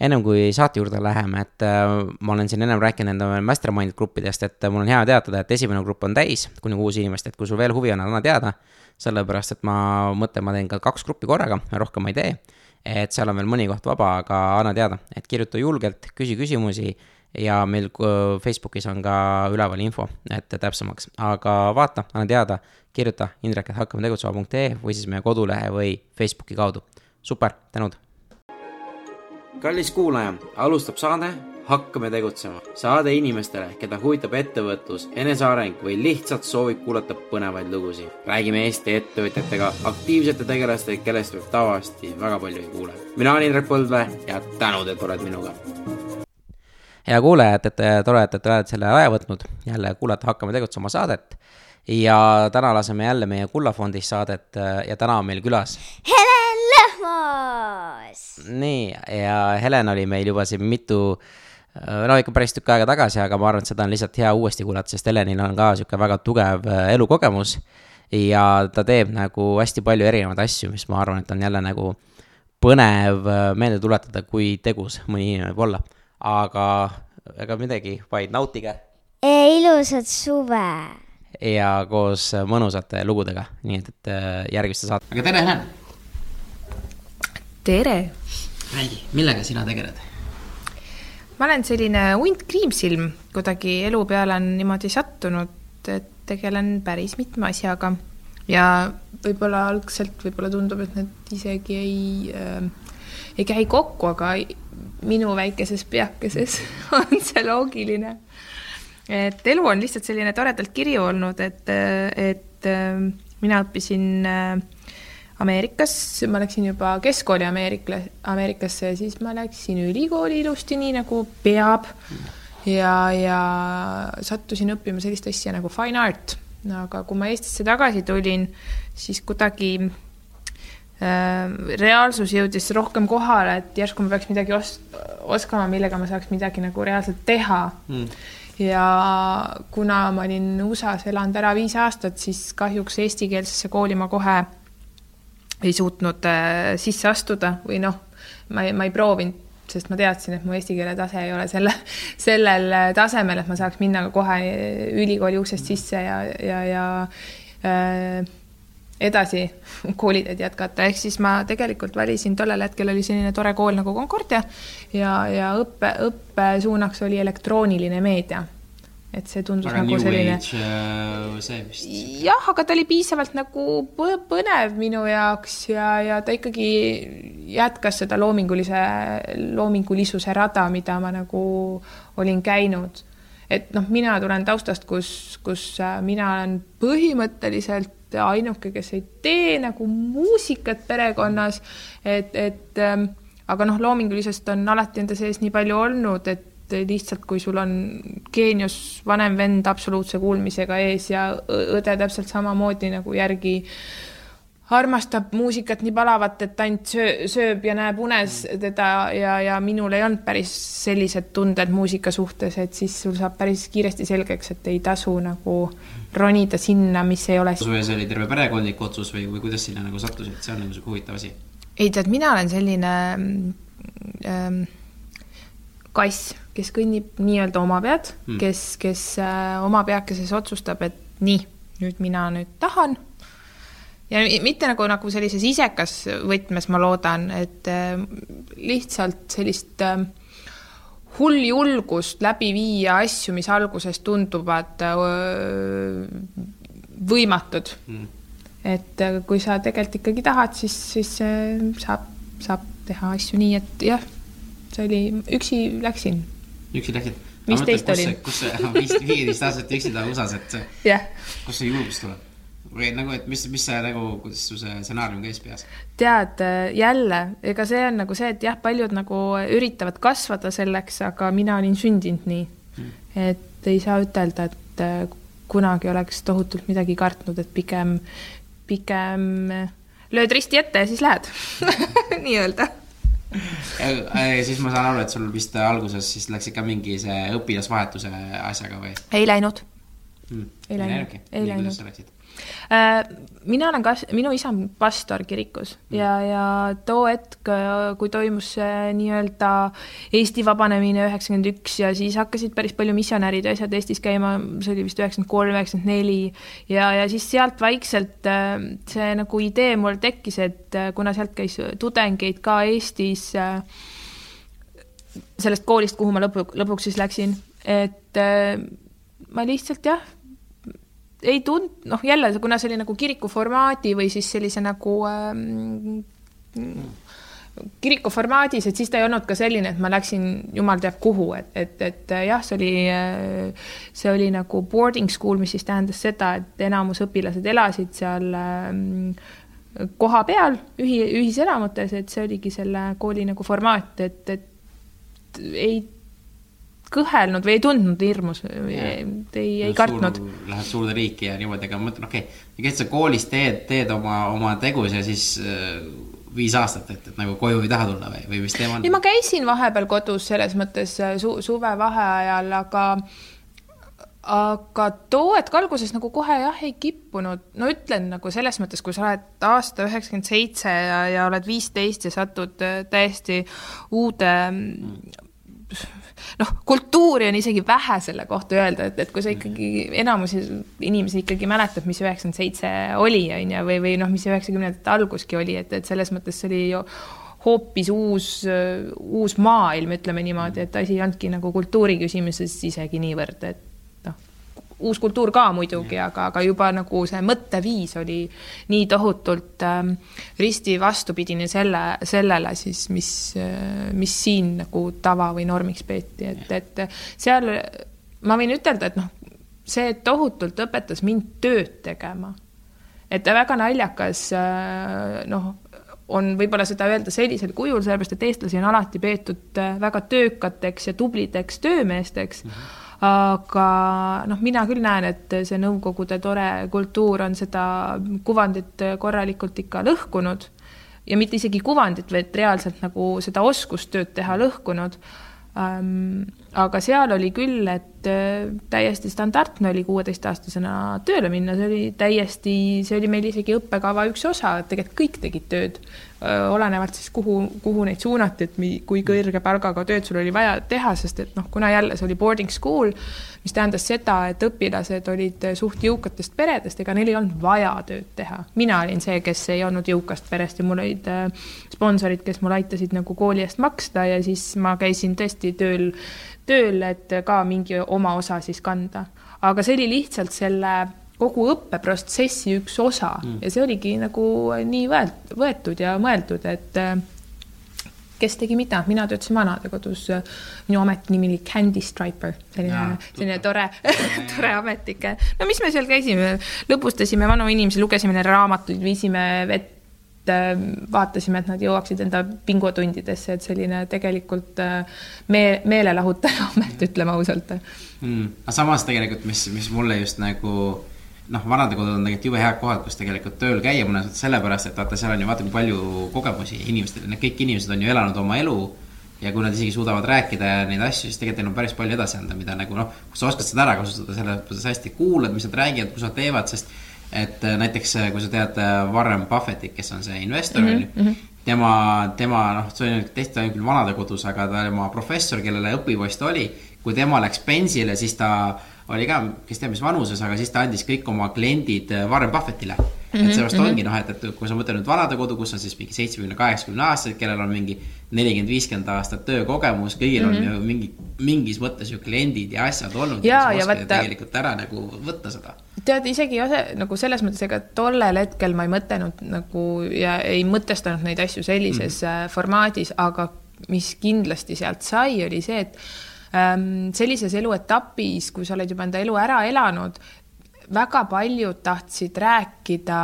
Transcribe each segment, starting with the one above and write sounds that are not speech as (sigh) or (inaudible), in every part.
ennem kui saate juurde läheme, et äh, ma olen siin ennem rääkinud enda mastermind gruppidest, et mul on hea teatada, et esimene grupp on täis, kuni kuus inimest, et kui sul veel huvi on, anna teada. sellepärast, et ma mõtlen, ma teen ka kaks gruppi korraga, rohkem ma ei tee. et seal on veel mõni koht vaba, aga anna teada, et kirjuta julgelt, küsi küsimusi ja meil Facebookis on ka üleval info, et täpsemaks, aga vaata, anna teada, kirjuta indrek, et hakkame tegutsema.ee või siis meie kodulehe või Facebooki kaudu. super, tänud kallis kuulaja, alustab saade Hakkame tegutsema. saade inimestele, keda huvitab ettevõtlus, eneseareng või lihtsalt soovib kuulata põnevaid lugusid. räägime Eesti ettevõtjatega, aktiivsete tegelastega, kellest võib tavaliselt väga palju ei kuule. mina olen Indrek Põldvee ja tänud, et oled minuga. hea kuulaja, et, et tore, et, et oled selle aja võtnud jälle kuulata Hakkame tegutsema saadet ja täna laseme jälle meie Kullafondis saadet ja täna on meil külas Helen Lõhmus. nii, ja Helen oli meil juba siin mitu, no ikka päris tükk aega tagasi, aga ma arvan, et seda on lihtsalt hea uuesti kuulata, sest Helenil on ka sihuke väga tugev äh, elukogemus. ja ta teeb nagu hästi palju erinevaid asju, mis ma arvan, et on jälle nagu põnev äh, meelde tuletada, kui tegus mõni inimene võib olla. aga ega midagi, vaid nautige. ilusat suve ja koos mõnusate lugudega, nii et, et äh, järgmiste saate. aga tere, Helen! Tere! räägi, millega sina tegeled? ma olen selline hunt kriimsilm, kuidagi elu peale on niimoodi sattunud, et tegelen päris mitme asjaga ja võib-olla algselt võib-olla tundub, et need isegi ei äh,, ei käi kokku, aga minu väikeses peakeses (laughs) on see loogiline. et elu on lihtsalt selline toredalt kirju olnud, et, et äh, mina õppisin äh, Ameerikas, ma läksin juba keskkooli Ameerikla, Ameerikasse ja siis ma läksin ülikooli ilusti, nii nagu peab. ja, ja sattusin õppima sellist asja nagu fine art. aga kui ma Eestisse tagasi tulin, siis kuidagi äh, reaalsus jõudis rohkem kohale, et järsku ma peaks midagi os oskama, millega ma saaks midagi nagu reaalselt teha mm. ja kuna ma olin USA-s elanud ära viis aastat, siis kahjuks eestikeelsesse kooli ma kohe ei suutnud äh, sisse astuda või noh, ma ei, ma ei proovinud, sest ma teadsin, et mu eesti keele tase ei ole selle, (laughs) sellel äh, tasemel, et ma saaks minna kohe ülikooli uksest sisse ja, ja, ja äh, edasi (laughs) kooliteed jätkata, ehk siis ma tegelikult valisin, tollel hetkel oli selline tore kool nagu Concordia ja, ja õppe, õppesuunaks oli elektrooniline meedia et see tundus aga nagu selline. Äh, see vist. jah, aga ta oli piisavalt nagu põnev minu jaoks ja, ja ta ikkagi jätkas seda loomingulise, loomingulisuse rada, mida ma nagu olin käinud. et noh, mina tulen taustast, kus, kus äh, mina olen põhimõtteliselt ainuke, kes ei tee nagu muusikat perekonnas, et, et ähm, aga noh, loomingulisest on alati enda sees nii palju olnud, et et lihtsalt, kui sul on geenius vanem vend absoluutse kuulmisega ees ja õde täpselt samamoodi nagu järgi armastab muusikat nii palavat, et ainult söö, sööb ja näeb unes teda ja, ja minul ei olnud päris sellised tunded muusika suhtes, et siis sul saab päris kiiresti selgeks, et ei tasu nagu ronida sinna, mis ei ole. su ees oli terve perekondlik otsus või, või kuidas sinna nagu sattusid, see on nagu sihuke huvitav asi? ei tead, mina olen selline ähm, kass, kes kõnnib nii-öelda oma pead mm., kes, kes äh, oma peakeses otsustab, et nii, nüüd mina nüüd tahan. ja mitte nagu, nagu sellises isekas võtmes, ma loodan, et äh, lihtsalt sellist äh, hulljulgust läbi viia asju, mis alguses tunduvad võimatud mm.. et kui sa tegelikult ikkagi tahad, siis, siis saab, saab teha asju nii, et jah see oli, üksi läksin. Üksi läksid? viisteist olin. kus see, (laughs) viieteist aastat üksi ta USA-s, et yeah., kust see julgus tuleb? või nagu, et mis, mis see nagu, kuidas su see stsenaarium käis peas? tead, jälle, ega see on nagu see, et jah, paljud nagu üritavad kasvada selleks, aga mina olin sündinud nii hmm.. et ei saa ütelda, et äh, kunagi oleks tohutult midagi kartnud, et pigem, pigem lööd risti ette ja siis lähed (laughs) nii-öelda siis ma saan aru, et sul vist alguses siis läks ikka mingi see õpilasvahetuse asjaga või? ei läinud. Hmm.. ei läinud, ei läinud. Äh, mina olen kas-, minu isa on pastor kirikus ja, ja too hetk, kui toimus see nii-öelda Eesti vabanemine üheksakümmend üks ja siis hakkasid päris palju missionärid ja asjad Eestis käima, see oli vist üheksakümmend kolm, üheksakümmend neli ja, ja siis sealt vaikselt äh, see nagu idee mul tekkis, et äh, kuna sealt käis tudengeid ka Eestis sellest koolist, kuhu ma lõpu, lõpuks siis läksin, et ma lihtsalt jah ei tund-, noh jälle, kuna see oli nagu kiriku formaadi või siis sellise nagu ähm, kiriku formaadis, et siis ta ei olnud ka selline, et ma läksin jumal teab kuhu, et, et, et jah, see oli, see oli nagu boarding school, mis siis tähendas seda, et enamus õpilased elasid seal ähm, koha peal ühi-, ühiselamutes, et see oligi selle kooli nagu formaat, et, et ei kõhelnud või ei tundnud hirmus, ei, ei kartnud. Lähed suurde riiki ja niimoodi, aga ma mõtlen, okei okay,, kes sa koolis teed, teed oma, oma tegus ja siis äh, viis aastat, et, et nagu koju ei taha tulla või, või mis teema on? ei, ma käisin vahepeal kodus selles mõttes äh, su suvevaheajal, aga aga too hetk alguses nagu kohe jah, ei kippunud, no ütlen nagu selles mõttes, kui sa oled aasta üheksakümmend seitse ja, ja oled viisteist ja satud äh, täiesti uude mm noh, kultuuri on isegi vähe selle kohta öelda, et, et kui sa ikkagi, enamus inimesi ikkagi mäletab, mis üheksakümmend seitse oli, on ju, või, või noh, mis üheksakümnendate alguski oli, et, et selles mõttes see oli ju hoopis uus, uus maailm, ütleme niimoodi, et asi ei olnudki nagu kultuuri küsimuses isegi niivõrd, et uus kultuur ka muidugi, aga, aga juba nagu see mõtteviis oli nii tohutult ähm, risti vastupidine selle, sellele siis, mis, äh, mis siin nagu tava või normiks peeti, et, et seal ma võin ütelda, et noh, see tohutult õpetas mind tööd tegema. et väga naljakas äh, noh, on võib-olla seda öelda sellisel kujul, sellepärast et eestlasi on alati peetud äh, väga töökateks ja tublideks töömeesteks mm. -hmm aga noh, mina küll näen, et see Nõukogude tore kultuur on seda kuvandit korralikult ikka lõhkunud. Ja mitte isegi kuvandit, vaid reaalselt nagu seda oskustööd teha lõhkunud. Ähm, aga seal oli küll, et äh, täiesti standardne oli kuueteistaastasena tööle minna, see oli täiesti, see oli meil isegi õppekava üks osa, et tegelikult kõik tegid tööd olenevalt siis kuhu, kuhu neid suunati, et mi, kui kõrge palgaga tööd sul oli vaja teha, sest et noh, kuna jälle see oli boarding school, mis tähendas seda, et õpilased olid suht jõukatest peredest, ega neil ei olnud vaja tööd teha. mina olin see, kes ei olnud jõukast perest ja mul olid sponsorid, kes mul aitasid nagu kooli eest maksta ja siis ma käisin tõesti tööl, tööl, et ka mingi oma osa siis kanda. aga see oli lihtsalt selle kogu õppeprotsessi üks osa. Mm. ja see oligi nagu nii võet-, võetud ja mõeldud, et äh, kes tegi mida, mina töötasin vanadekodus, minu ametnimi oli Candy Striper, selline, selline tore (laughs) tore ametike. no mis me seal käisime, lõbustasime vanu inimesi, lugesime neile raamatuid, viisime vett äh, vaatasime, et nad jõuaksid enda pingutundidesse, et selline tegelikult äh, mee-, meelelahutaja (laughs) amet, ütleme ausalt. Mm.. aga samas tegelikult, mis, mis mulle just nagu noh, vanadekodud on tegelikult jube head kohad, kus tegelikult tööl käia mõnes mõttes sellepärast, et vaata, seal on ju vaata, kui palju kogemusi inimestel, need kõik inimesed on ju elanud oma elu. ja kui nad isegi suudavad rääkida neid asju, siis tegelikult neil on päris palju edasi anda, mida nagu noh, kui sa oskad seda ära kasutada, selles mõttes hästi kuulad, mis nad räägivad, kus nad teevad, sest. et äh, näiteks, äh, kui sa tead äh, Warren Buffettit, kes on see investor on ju mm -hmm tema, tema noh, see oli teist, ta oli küll vanadekodus, aga tema professor, kellele õpipoiss ta oli, kui tema läks pensile, siis ta oli ka, kes teab, mis vanuses, aga siis ta andis kõik oma kliendid äh, Warren Buffettile mm. -hmm, et seepärast mm -hmm. ongi noh, et, et kui sa mõtled nüüd vanadekodu, kus on siis mingi seitsmekümne, kaheksakümne aastased, kellel on mingi nelikümmend, viiskümmend aastat töökogemus, kõigil mm -hmm. on mhm. ju mingi, mingis mõttes ju kliendid ja asjad olnud. ja, ja võtta. tegelikult ära nagu võtta seda. tead, isegi ose, nagu selles mõttes, ega tollel hetkel ma ei mõtelnud nagu ja ei mõtestanud neid asju sellises mm -hmm. formaadis, aga mis kindlasti sealt sai, oli see, et sellises eluetapis, kui sa oled juba enda elu ära elanud, väga paljud tahtsid rääkida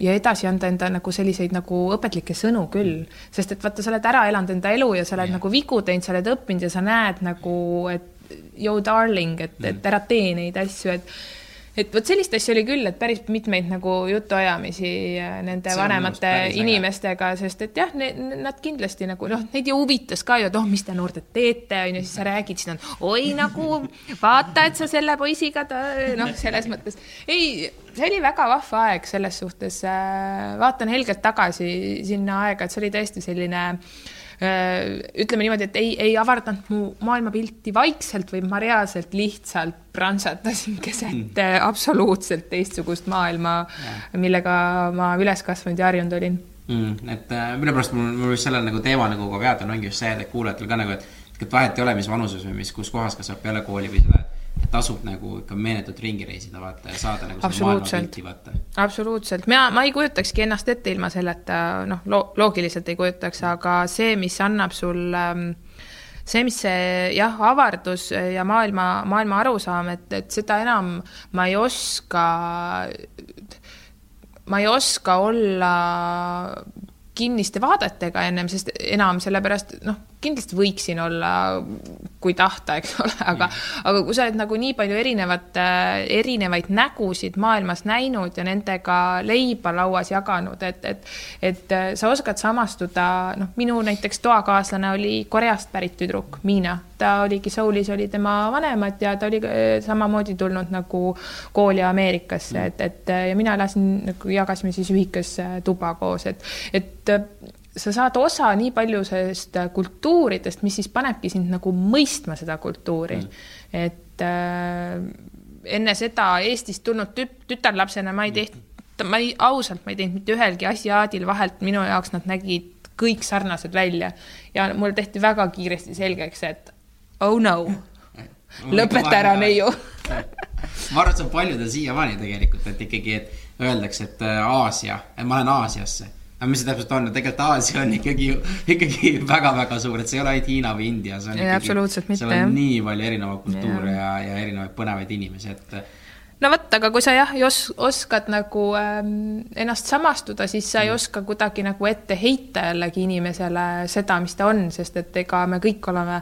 ja edasi anda enda nagu selliseid nagu õpetlikke sõnu küll, sest et vaata, sa oled ära elanud enda elu ja sa oled yeah. nagu vigu teinud, sa oled õppinud ja sa näed nagu, et yo darling, et, et ära tee neid asju, et et vot sellist asja oli küll, et päris mitmeid nagu jutuajamisi äh, nende See vanemate inimestega, sest et jah, nad kindlasti nagu noh, neid ju huvitas ka ju, et oh, mis te noortelt teete, on ju, siis sa räägid, siis nad oi nagu vaata, et sa selle poisiga, noh, selles mõttes ei, see oli väga vahva aeg selles suhtes. vaatan helgelt tagasi sinna aega, et see oli tõesti selline äh, ütleme niimoodi, et ei, ei avardanud mu maailmapilti vaikselt, vaid ma reaalselt lihtsalt prantsatasin (laughs) keset mm. absoluutselt teistsugust maailma, millega ma üles kasvanud ja harjunud olin mm,. et äh, mille pärast mul, mul just sellel nagu teemal nagu ka pead on, ongi just see, et kuulajatel ka nagu, et, et vahet ei ole, mis vanuses või mis, kus kohas kasvab peale kooli või seda, et tasub nagu ikka meeletult ringi reisida, vaata ja saada nagu seda maailmapilti, vaata. absoluutselt, mina, ma ei kujutakski ennast ette ilma selleta, noh lo, loogiliselt ei kujutaks, aga see, mis annab sul ähm, see, mis see jah, avardus ja maailma, maailma arusaam, et, et seda enam ma ei oska, ma ei oska olla kinniste vaadetega ennem, sest enam sellepärast noh, kindlasti võiksin olla, kui tahta, eks ole, aga mm., aga kui sa oled nagu nii palju erinevat, erinevaid nägusid maailmas näinud ja nendega leiba lauas jaganud, et, et, et sa oskad samastuda, noh, minu näiteks toakaaslane oli Koreast pärit tüdruk, Miina, ta oligi Soulis, oli tema vanemad ja ta oli samamoodi tulnud nagu kooli Ameerikasse, et, et ja mina elasin, nagu jagasime siis ühikas tuba koos, et, et sa saad osa nii paljusest kultuuridest, mis siis panebki sind nagu mõistma seda kultuuri. Mm.. et äh, enne seda Eestist tulnud tüt tütarlapsena ma ei teinud, ma ei, ausalt, ma ei teinud mitte ühelgi asiaadil vahelt, minu jaoks nad nägid kõik sarnased välja. Ja mulle tehti väga kiiresti selgeks, et oh no, (laughs) lõpeta ära, neiu. (laughs) Ma arvan, et see on paljudel siiamaani tegelikult, et ikkagi, et öeldakse, et äh, Aasia, ma lähen Aasiasse aga mis see täpselt on, tegelikult Aasia on ikkagi, ikkagi väga-väga suur, et see ei ole ainult Hiina või India, see on ei, ikkagi, seal on nii palju erinevaid kultuure ja, ja, ja erinevaid põnevaid inimesi, et no vot, aga kui sa jah, os-, oskad nagu ähm, ennast samastuda, siis sa ei mm. oska kuidagi nagu ette heita jällegi inimesele seda, mis ta on, sest et ega me kõik oleme,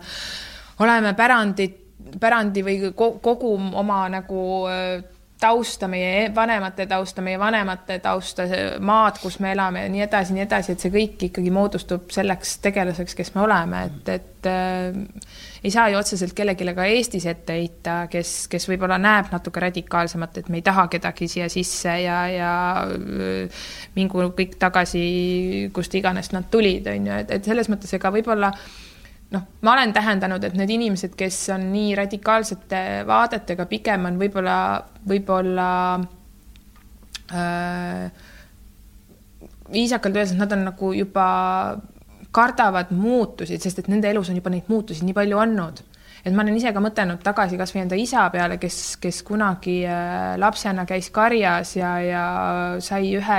oleme pärandit, pärandi või kogu oma nagu äh, tausta, meie vanemate tausta, meie vanemate tausta, maad, kus me elame ja nii edasi, nii edasi, et see kõik ikkagi moodustub selleks tegelaseks, kes me oleme, et, et äh, ei saa ju otseselt kellelegi ka Eestis ette heita, kes, kes võib-olla näeb natuke radikaalsemalt, et me ei taha kedagi siia sisse ja, ja äh, mingu kõik tagasi, kust iganes nad tulid, on ju, et, et selles mõttes ega võib-olla äh, noh, ma olen tähendanud, et need inimesed, kes on nii radikaalsete vaadetega, pigem on võib-olla, võib-olla äh, viisakalt öeldes, nad on nagu juba kardavad muutusi, sest et nende elus on juba neid muutusi nii palju olnud. et ma olen ise ka mõtelnud tagasi kasvõi enda isa peale, kes, kes kunagi äh, lapsena käis karjas ja, ja sai ühe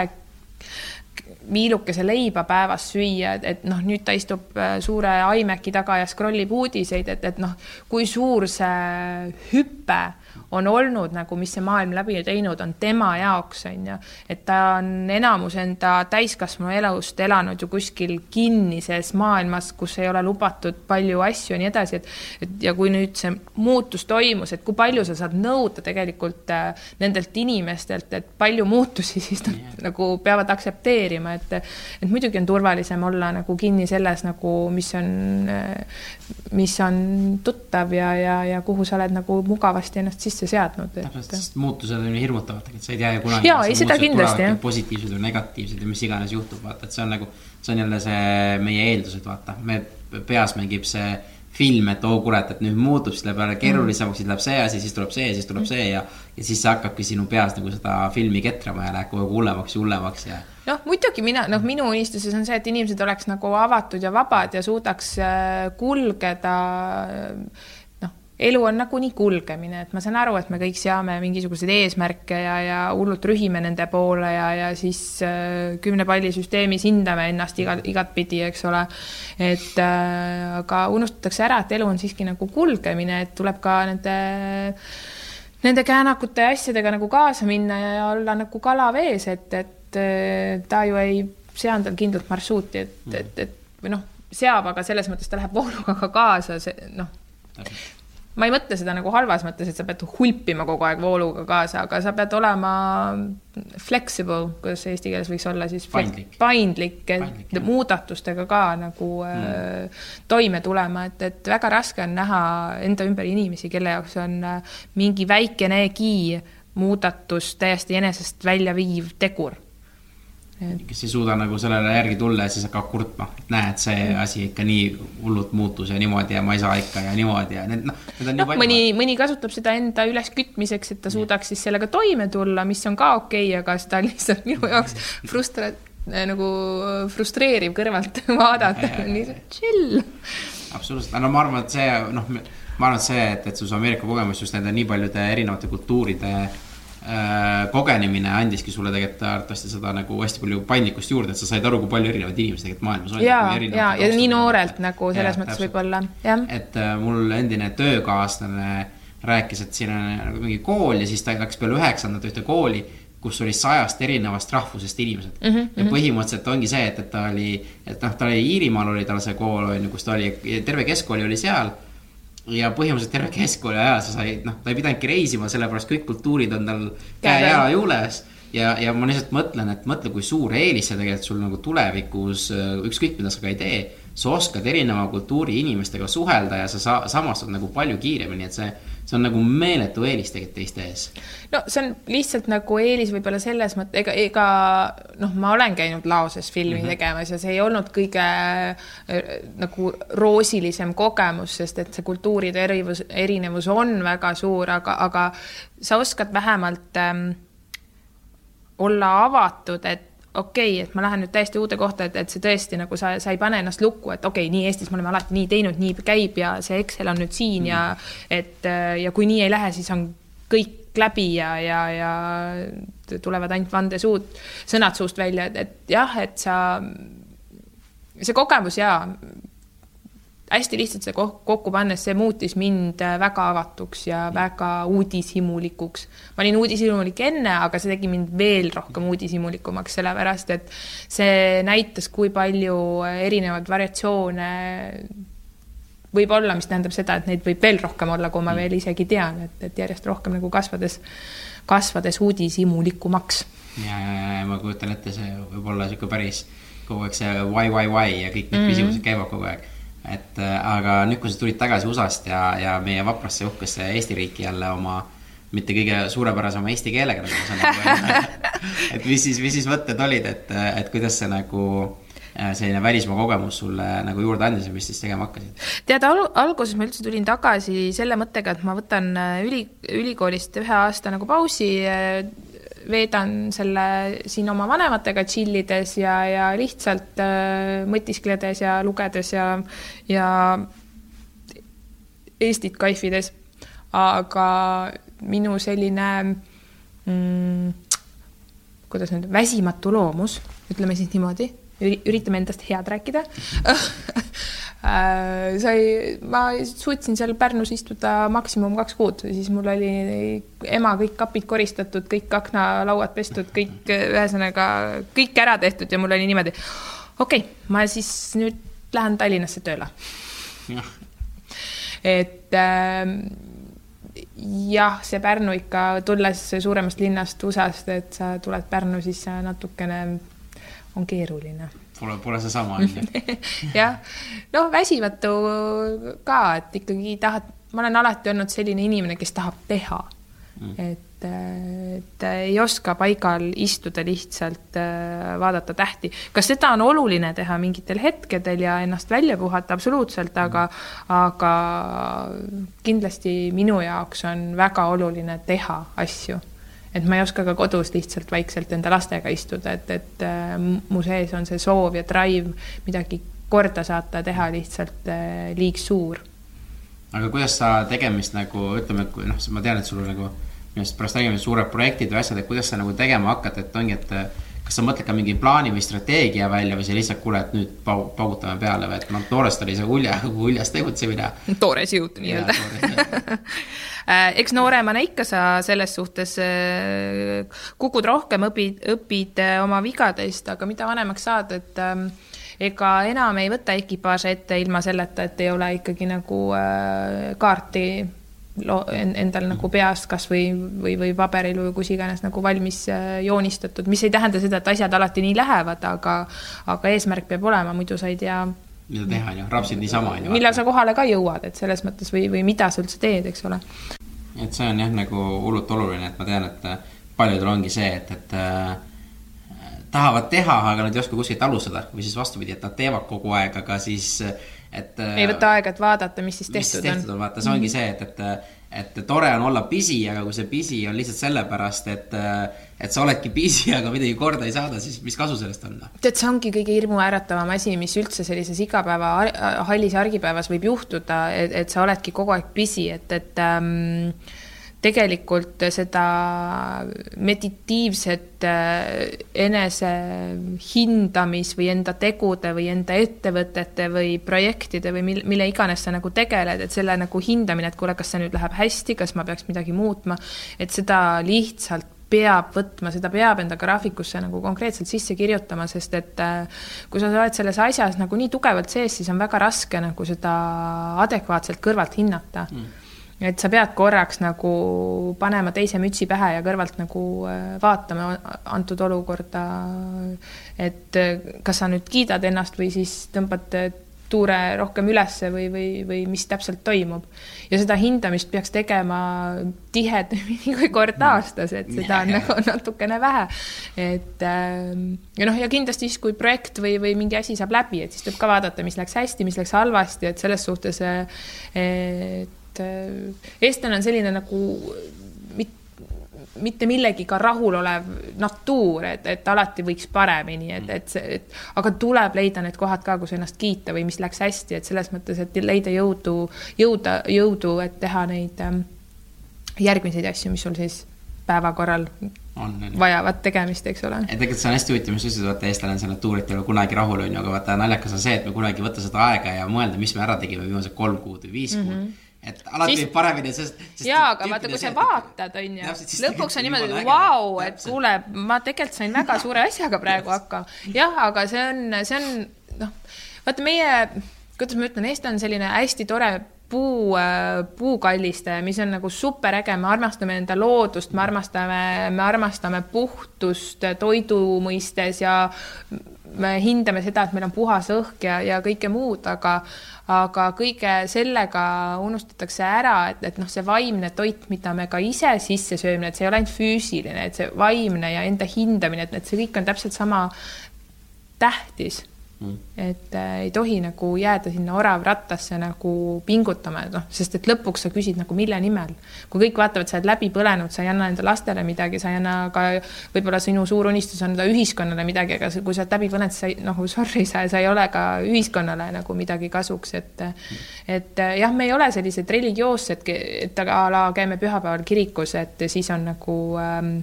viilukese leiba päevas süüa, et, et noh, nüüd ta istub äh, suure iMaci taga ja scroll ib uudiseid, et, et noh, kui suur see hüpe on olnud nagu, mis see maailm läbi teinud on tema jaoks, on ju. et ta on enamus enda täiskasvanu elust elanud ju kuskil kinnises maailmas, kus ei ole lubatud palju asju ja nii edasi, et et ja kui nüüd see muutus toimus, et kui palju sa saad nõuda tegelikult äh, nendelt inimestelt, et palju muutusi (laughs) siis nad yeah. nagu peavad aktsepteerima, et et muidugi on turvalisem olla nagu kinni selles nagu, mis on, äh, mis on tuttav ja, ja, ja kuhu sa oled nagu mugavasti ennast sisse seadnud et.... täpselt, sest muutused on ju hirmutavad, et sa ei tea ju kunagi. jaa, ei seda kindlasti jah. positiivsed või negatiivsed ja mis iganes juhtub, vaata, et see on nagu, see on jälle see meie eeldused, vaata, me peas mängib see film, et oo oh, kurat, et nüüd muutub, siis läheb jälle keerulisemaks, siis läheb see asi, siis tuleb see siis tuleb see ja. ja siis see hakkabki sinu peas nagu seda filmi ketrama ja läheb kogu aeg hullemaks ja hullemaks ja. noh, muidugi mina, noh, minu unistuses on see, et inimesed oleks nagu avatud ja vabad ja suudaks äh, kulgeda elu on nagunii kulgemine, et ma saan aru, et me kõik seame mingisuguseid eesmärke ja, ja hullult rühime nende poole ja, ja siis äh, kümne palli süsteemis hindame ennast igal, igatpidi, eks ole. et äh, aga unustatakse ära, et elu on siiski nagu kulgemine, et tuleb ka nende nende käänakute ja asjadega nagu kaasa minna ja olla nagu kala vees, et, et äh, ta ju ei sea endal kindlat marsruuti, et, et, et või noh, seab, aga selles mõttes ta läheb vooluga ka kaasa, see noh ma ei mõtle seda nagu halvas mõttes, et sa pead hulpima kogu aeg vooluga kaasa, aga sa pead olema flexible, kuidas see eesti keeles võiks olla siis? paindlik. paindlik, et muudatustega ka nagu mm. äh, toime tulema, et, et väga raske on näha enda ümber inimesi, kelle jaoks on äh, mingi väikenegi muudatus täiesti enesest välja viiv tegur kes ei suuda nagu sellele järgi tulla ja siis hakkab kurtma, et näed, see asi ikka nii hullult muutus ja niimoodi ja ma ei saa ikka ja niimoodi ja need noh, need on no, nii palju. mõni, mõni kasutab seda enda üleskütmiseks, et ta suudaks siis sellega toime tulla, mis on ka okei okay,, aga seda on lihtsalt minu jaoks frustra-, nagu frustreeriv kõrvalt (laughs) vaadata, lihtsalt chill. absoluutselt, no ma arvan, et see noh, ma arvan, et see, et, et sul see Ameerika kogemus just nende nii paljude erinevate kultuuride Äh, kogenemine andiski sulle tegelikult arvatavasti seda nagu hästi palju paindlikkust juurde, et sa said aru, kui palju erinevaid inimesi tegelikult maailmas on. ja, ja, ja nii noorelt nagu selles ja, mõttes võib-olla, jah. et äh, mul endine töökaaslane rääkis, et siin on nagu mingi kool ja siis ta läks peale üheksandat ühte kooli kus oli sajast erinevast rahvusest inimesed mm. -hmm. ja mhm. põhimõtteliselt ongi see, et, et ta oli, et noh, ta oli Iirimaal oli tal see kool on ju, kus ta oli, terve keskkooli oli seal ja põhimõtteliselt terve keskkooli ajal sa said, noh, ta ei pidanudki reisima, sellepärast kõik kultuurid on tal käe-jala juures. ja, ja ma lihtsalt mõtlen, et mõtle, kui suur eelis see tegelikult sul nagu tulevikus, ükskõik mida sa ka ei tee sa oskad erineva kultuuri inimestega suhelda ja sa sa samastud nagu palju kiiremini, et see, see on nagu meeletu eelis tegelikult teiste ees. no see on lihtsalt nagu eelis võib-olla selles mõttes, ega, ega noh, ma olen käinud Laoses filmi mm -hmm. tegemas ja see ei olnud kõige äh, nagu roosilisem kogemus, sest et see kultuuride erinevus, erinevus on väga suur, aga, aga sa oskad vähemalt ähm, olla avatud, et okei okay,, et ma lähen nüüd täiesti uude kohta, et, et see tõesti nagu sa, sa ei pane ennast lukku, et okei okay,, nii Eestis me oleme alati nii teinud, nii käib ja see Excel on nüüd siin mm. ja et ja kui nii ei lähe, siis on kõik läbi ja, ja, ja tulevad ainult vandesuud, sõnad suust välja, et, et jah, et sa, see kogemus ja hästi lihtsalt see kokku pannes, see muutis mind äh, väga avatuks ja väga uudishimulikuks. ma olin uudishimulik enne, aga see tegi mind veel rohkem uudishimulikumaks, sellepärast et see näitas, kui palju erinevaid variatsioone võib olla, mis tähendab seda, et neid võib veel rohkem olla, kui ma veel isegi tean, et, et järjest rohkem nagu kasvades, kasvades uudishimulikumaks. ja, ja, ja ma kujutan ette, see võib olla niisugune päris kogu aeg see why, why, why ja kõik need mm -hmm. küsimused käivad kogu aeg et äh, aga nüüd, kui sa tulid tagasi USA-st ja, ja meie vaprasse uhkesse Eesti riiki jälle oma mitte kõige suurepärasema eesti keelega, nagu ma saan aru, (laughs) et mis siis, mis siis mõtted olid, et, et kuidas see nagu äh, selline välismaa kogemus sulle nagu juurde andis ja mis siis tegema hakkasid? tead al, alguses ma üldse tulin tagasi selle mõttega, et ma võtan äh, üli, ülikoolist ühe aasta nagu pausi veedan selle siin oma vanematega tšillides ja, ja lihtsalt äh, mõtiskledes ja lugedes ja, ja Eestit kaifides. aga minu selline mm, kuidas nüüd, väsimatu loomus, ütleme siis niimoodi, üritame endast head rääkida (laughs) sai, ma suutsin seal Pärnus istuda maksimum kaks kuud, siis mul oli ema kõik kapid koristatud, kõik aknalauad pestud, kõik ühesõnaga kõik ära tehtud ja mul oli niimoodi. okei okay,, ma siis nüüd lähen Tallinnasse tööle. et äh, jah, see Pärnu ikka, tulles suuremast linnast USA-st, et sa tuled Pärnu, siis natukene on keeruline Pole, pole seesama, on ju. (laughs) jah, noh, väsimatu ka, et ikkagi tahad, ma olen alati olnud selline inimene, kes tahab teha mm.. et, et ei oska paigal istuda lihtsalt vaadata tähti. kas seda on oluline teha mingitel hetkedel ja ennast välja puhata, absoluutselt, aga mm., aga kindlasti minu jaoks on väga oluline teha asju et ma ei oska ka kodus lihtsalt vaikselt enda lastega istuda, et, et äh, mu sees on see soov ja drive midagi korda saata, teha lihtsalt äh, liig suur. aga kuidas sa tegemist nagu ütleme, et kui noh, ma tean, et sul on nagu minu arust pärast räägime suured projektid või asjad, et kuidas sa nagu tegema hakkad, et ongi, et kas sa mõtled ka mingi plaani või strateegia välja või sa lihtsalt kuule, et nüüd pau-, paugutame peale või et noh, toorest oli see ulja, uljas tegutsemine. toores jõud nii-öelda (laughs) äh, eks nooremana ikka sa selles suhtes äh, kukud rohkem, õpid, õpid äh, oma vigadest, aga mida vanemaks saad, et ähm, ega enam ei võta ekipaaže ette ilma selleta, et ei ole ikkagi nagu kaarti endal nagu peas kasvõi või, või paberil või kus iganes nagu valmis äh, joonistatud, mis ei tähenda seda, et asjad alati nii lähevad, aga aga eesmärk peab olema, muidu sa ei tea, mida teha, on ju, rapsid niisama, on ju. millal sa kohale ka jõuad, et selles mõttes või, või mida sa üldse teed, eks ole. et see on jah, nagu hullult oluline, et ma tean, et äh, paljudel ongi see, et, et äh, tahavad teha, aga nad ei oska kuskilt alustada või siis vastupidi, et nad teevad kogu aeg, aga siis et ei võta aega, et vaadata, mis siis mis siis tehtud tehtud on. on, vaata, see ongi see, et, et et tore on olla busy, aga kui see busy on lihtsalt sellepärast, et et sa oledki busy, aga midagi korda ei saada, siis mis kasu sellest on? noh? tead, see ongi kõige hirmuäratavam asi, mis üldse sellises igapäeva hallis argipäevas võib juhtuda, et, et sa oledki kogu aeg busy, et, et ähm, tegelikult seda meditiivset äh, enesehindamis või enda tegude või enda ettevõtete või projektide või mil, mille iganes sa nagu tegeled, et selle nagu hindamine, et kuule, kas see nüüd läheb hästi, kas ma peaks midagi muutma, et seda lihtsalt peab võtma, seda peab enda graafikusse nagu konkreetselt sisse kirjutama, sest et äh, kui sa oled selles asjas nagu nii tugevalt sees, siis on väga raske nagu seda adekvaatselt kõrvalt hinnata. Mm et sa pead korraks nagu panema teise mütsi pähe ja kõrvalt nagu äh, vaatama antud olukorda, et äh, kas sa nüüd kiidad ennast või siis tõmbad tuure rohkem ülesse või, või, või mis täpselt toimub. ja seda hindamist peaks tegema tihedamini (laughs) kui kord aastas, et seda on (laughs) nagu natukene vähe. et ähm, ja noh, ja kindlasti siis, kui projekt või, või mingi asi saab läbi, et siis tuleb ka vaadata, mis läks hästi, mis läks halvasti, et selles suhtes et eestlane on selline nagu mit, mitte millegiga rahulolev natuur, et, et alati võiks paremini, et, et et aga tuleb leida need kohad ka, kus ennast kiita või mis läks hästi, et selles mõttes, et leida jõudu, jõuda, jõudu, et teha neid ähm, järgmiseid asju, mis sul siis päevakorral on, on. vajavad tegemist, eks ole. et tegelikult see on hästi huvitav, mis sa ütlesid, vaata eestlane on see natuur, et ei ole kunagi rahul, on ju, aga vaata naljakas on see, et me kunagi ei võta seda aega ja mõelda, mis me ära tegime viimased kolm kuud või viis mm -hmm. kuud et alati siis... paremini, sest, sest. jaa, aga vaata, kui sa vaatad, on ju, lõpuks on niimoodi, et vau, et kuule, ma tegelikult sain väga (laughs) suure asjaga praegu hakkama. jah, aga see on, see on, noh, vaata meie, kuidas ma ütlen, Eesti on selline hästi tore puu, puukallistaja, mis on nagu superäge, me armastame enda loodust, me armastame, me armastame puhtust toidu mõistes ja me hindame seda, et meil on puhas õhk ja, ja kõike muud, aga, aga kõige sellega unustatakse ära, et, et noh, see vaimne toit, mida me ka ise sisse sööme, et see ei ole ainult füüsiline, et see vaimne ja enda hindamine, et, et see kõik on täpselt sama tähtis Mm. et äh, ei tohi nagu jääda sinna oravrattasse nagu pingutama, noh, sest et lõpuks sa küsid nagu mille nimel. kui kõik vaatavad, sa oled läbi põlenud, sa ei anna enda lastele midagi, sa ei anna ka, võib-olla sinu suur unistus anda ühiskonnale midagi, aga kui sa oled läbi põlenud, sa ei, noh, sorry, sa, sa ei ole ka ühiskonnale nagu midagi kasuks, et et jah, me ei ole sellised religioossed, et a la käime pühapäeval kirikus, et siis on nagu ähm,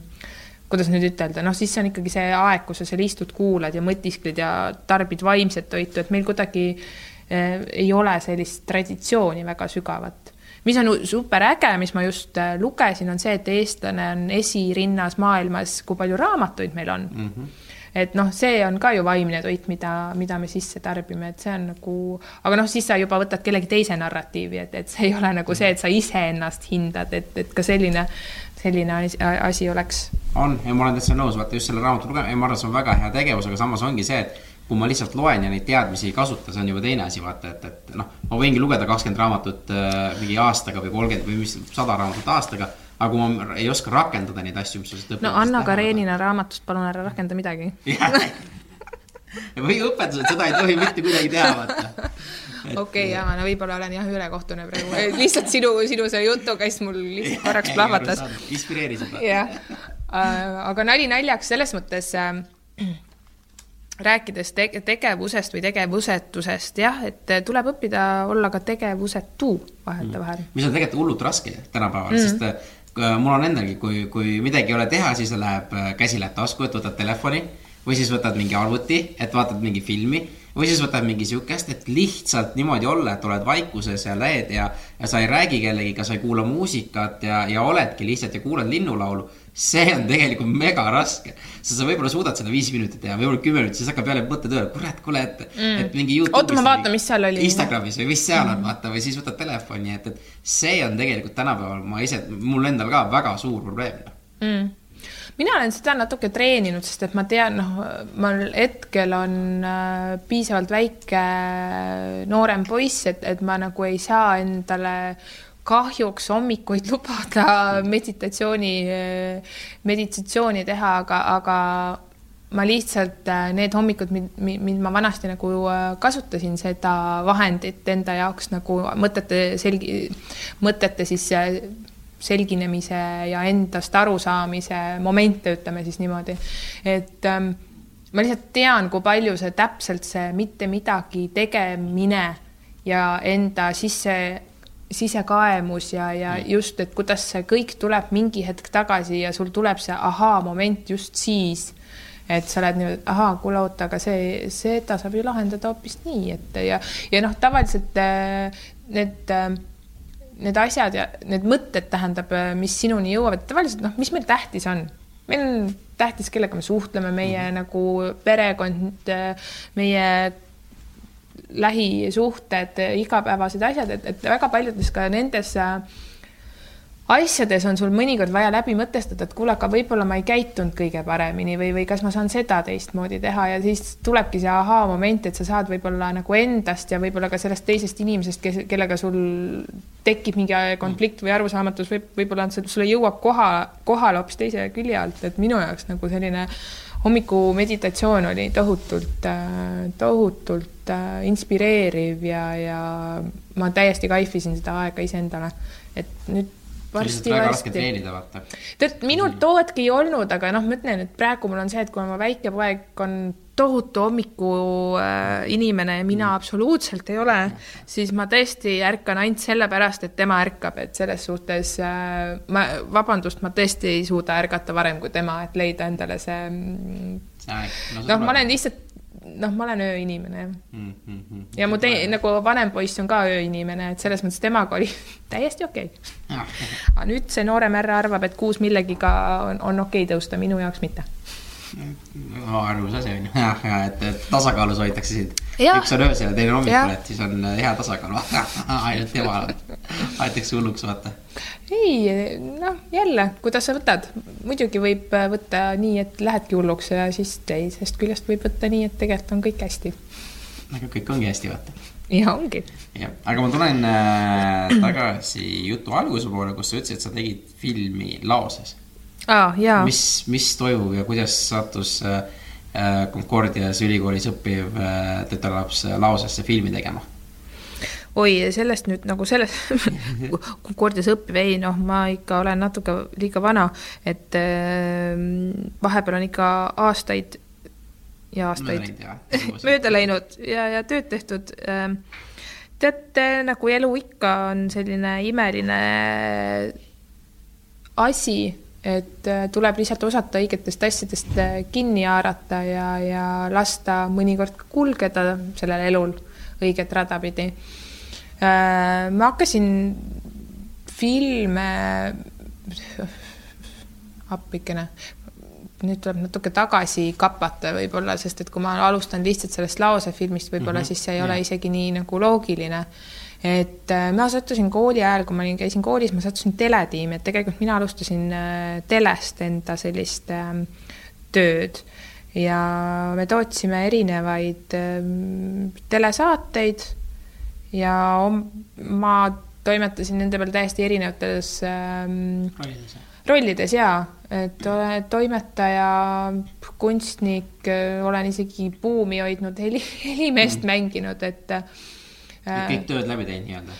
kuidas nüüd ütelda, noh, siis see on ikkagi see aeg, kus sa seal istud, kuulad ja mõtiskled ja tarbid vaimset toitu, et meil kuidagi äh, ei ole sellist traditsiooni väga sügavat. mis on super äge, mis ma just äh, lugesin, on see, et eestlane on esirinnas maailmas, kui palju raamatuid meil on mm. -hmm et noh, see on ka ju vaimne toit, mida, mida me sisse tarbime, et see on nagu, aga noh, siis sa juba võtad kellegi teise narratiivi, et, et see ei ole nagu see, et sa iseennast hindad, et, et ka selline selline asi oleks. on ja ma olen täitsa nõus, vaata just selle raamatu lugemine, ma arvan, see on väga hea tegevus, aga samas ongi see, et kui ma lihtsalt loen ja neid teadmisi ei kasuta, see on juba teine asi, vaata, et, et noh, ma võingi lugeda kakskümmend raamatut äh, mingi aastaga või kolmkümmend või mis, sada raamatut aastaga, aga kui ma ei oska rakendada neid asju, mis sa siit õpid. no Anna Karenina raamatust palun ära rakenda midagi (laughs) või õpetused, seda ei tohi mitte kuidagi teha, vaata okei jaa, no võib-olla olen jah ülekohtune praegu, lihtsalt sinu, sinu see jutuga siis mul lihtsalt korraks plahvatas. inspireeris juba. jah, äh, aga nali naljaks selles mõttes äh, rääkides te tegevusest või tegevusetusest, jah, et tuleb õppida olla ka tegevusetu vahetevahel mm.. mis on tegelikult hullult raske tänapäeval mm, -hmm. sest äh, mul on endalgi, kui, kui midagi ei ole teha, siis läheb käsi läheb tasku, et võtad telefoni või siis võtad mingi arvuti, et vaatad mingi filmi või siis võtad mingi sihukest, et lihtsalt niimoodi olla, et oled vaikuses ja lähed ja, ja sa ei räägi kellegiga, sa ei kuula muusikat ja, ja oledki lihtsalt ja kuulad linnulaulu, see on tegelikult mega raske. sa, sa võib-olla suudad seda viis minutit teha, võib-olla kümme minutit, siis hakkab jälle mõte tööle, kurat, kuule, et mm., et mingi. Oota, ma vaatan, mis seal oli. Instagramis või mis seal on, vaata, või siis võtad telefoni, et, et see on tegelikult tänapäeval, ma ise, mul endal ka väga suur probleem. mm.. Mina olen seda natuke treeninud, sest et ma tean, noh, mul hetkel on äh, piisavalt väike noorem poiss, et, et ma nagu ei saa endale kahjuks hommikuid (laughs) lubada meditatsiooni, meditatsiooni teha, aga, aga ma lihtsalt äh, need hommikud, mil ma vanasti nagu äh, kasutasin seda vahendit enda jaoks nagu mõtete selgi, mõtete siis äh, selginemise ja endast arusaamise momente, ütleme siis niimoodi, et ähm, ma lihtsalt tean, kui palju see täpselt see mitte midagi tegemine ja enda sisse sisekaemus ja, ja just, et kuidas see kõik tuleb mingi hetk tagasi ja sul tuleb see ahaa-moment just siis, et sa oled niimoodi, ahaa, kuule oota, aga see, seda saab ju lahendada hoopis nii, et ja, ja noh, tavaliselt äh, need äh, need asjad ja need mõtted tähendab, mis sinuni jõuavad, tavaliselt noh, mis meil tähtis on, meil on tähtis, kellega me suhtleme, meie mm -hmm. nagu perekond, meie lähisuhted, igapäevased asjad, et, et väga paljudes ka nendes äh, asjades on sul mõnikord vaja läbi mõtestada, et kuule, aga võib-olla ma ei käitunud kõige paremini või, või kas ma saan seda teistmoodi teha ja siis tulebki see ahaa-moment, et sa saad võib-olla nagu endast ja võib-olla ka sellest teisest inimesest, kes, kellega sul tekib mingi konflikt või arusaamatus võib, võib-olla on see, sulle jõuab koha, kohale hoopis teise külje alt, et minu jaoks nagu selline hommikumeditatsioon oli tohutult, tohutult äh, inspireeriv ja, ja ma täiesti kaifisin seda aega iseendale, et nüüd varsti varsti. treenida, vaata. tead, minul tookordki ei olnud, aga noh, ma ütlen, et praegu mul on see, et kui mu väike poeg on tohutu hommiku äh, inimene ja mina absoluutselt ei ole, siis ma tõesti ärkan ainult sellepärast, et tema ärkab, et selles suhtes äh, ma, vabandust, ma tõesti ei suuda ärgata varem kui tema, et leida endale see mm, noh, ma olen lihtsalt, noh, ma olen ööinimene mm,. Mm, mm. ja mu tei-, nagu vanem poiss on ka ööinimene, et selles mõttes temaga oli (laughs) täiesti okei okay.. aga nüüd see noorem härra arvab, et kuus millegiga on, on okei okay tõusta, minu jaoks mitte. Arvus asi on ju, (laughs) jah, ja et, et tasakaalus hoitakse sind. Üks on öösel ja teine on hommikul, et siis on hea tasakaal, (laughs) ainult temal aetakse hulluks, vaata. ei, noh, jälle, kuidas sa võtad, muidugi võib äh, võtta nii, et lähedki hulluks ja siis teisest küljest võib võtta nii, et tegelikult on kõik hästi. aga kõik ongi hästi, vaata. ja ongi. jah, aga ma tulen äh, tagasi jutu alguse poole, kus sa ütlesid, et sa tegid filmi Laoses. jaa. mis, mis toimub ja kuidas sattus äh, äh, Concordias ülikoolis õppiv äh, tütarlaps äh, Laosesse filmi tegema? oi, sellest nüüd nagu selles (laughs) Concordias õppiv, ei noh, ma ikka olen natuke liiga vana, et äh, vahepeal on ikka aastaid ja aastaid (laughs) mööda läinud ja, ja tööd tehtud. teate, nagu elu ikka on selline imeline asi, et äh, tuleb lihtsalt osata õigetest asjadest äh, kinni haarata ja, ja lasta mõnikord ka kulgeda sellel elul õiget rada pidi. ma hakkasin filme, (laughs) appikene, nüüd tuleb natuke tagasi kapata võib-olla, sest et kui ma alustan lihtsalt sellest laose filmist, võib-olla mm -hmm. siis see ei ole jah. isegi nii nagu loogiline. Et äh, ma sattusin kooli ajal, kui ma olin, käisin koolis, ma sattusin teletiimi, et tegelikult mina alustasin äh, telest enda sellist ähm, tööd. Ja me tootsime erinevaid ähm, telesaateid ja ma toimetasin nende peal täiesti erinevates ähm, rollides ja, et olen toimetaja, kunstnik, olen isegi buumi hoidnud, heli, helimeest mm. mänginud, et äh, kõik tööd läbi teinud nii-öelda.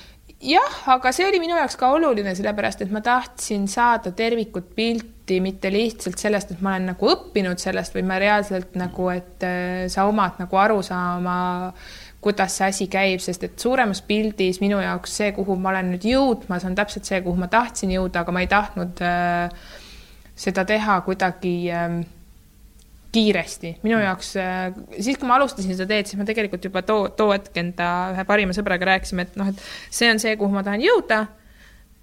jah, aga see oli minu jaoks ka oluline, sellepärast et ma tahtsin saada tervikut pilti, mitte lihtsalt sellest, et ma olen nagu õppinud sellest, vaid ma reaalselt nagu, et äh, sa omad nagu arusaama, kuidas see asi käib, sest et suuremas pildis minu jaoks see, kuhu ma olen nüüd jõudmas, on täpselt see, kuhu ma tahtsin jõuda, aga ma ei tahtnud äh, seda teha kuidagi äh, kiiresti. minu jaoks äh,, siis kui ma alustasin seda teed, siis ma tegelikult juba too, too hetk enda ühe parima sõbraga rääkisime, et noh, et see on see, kuhu ma tahan jõuda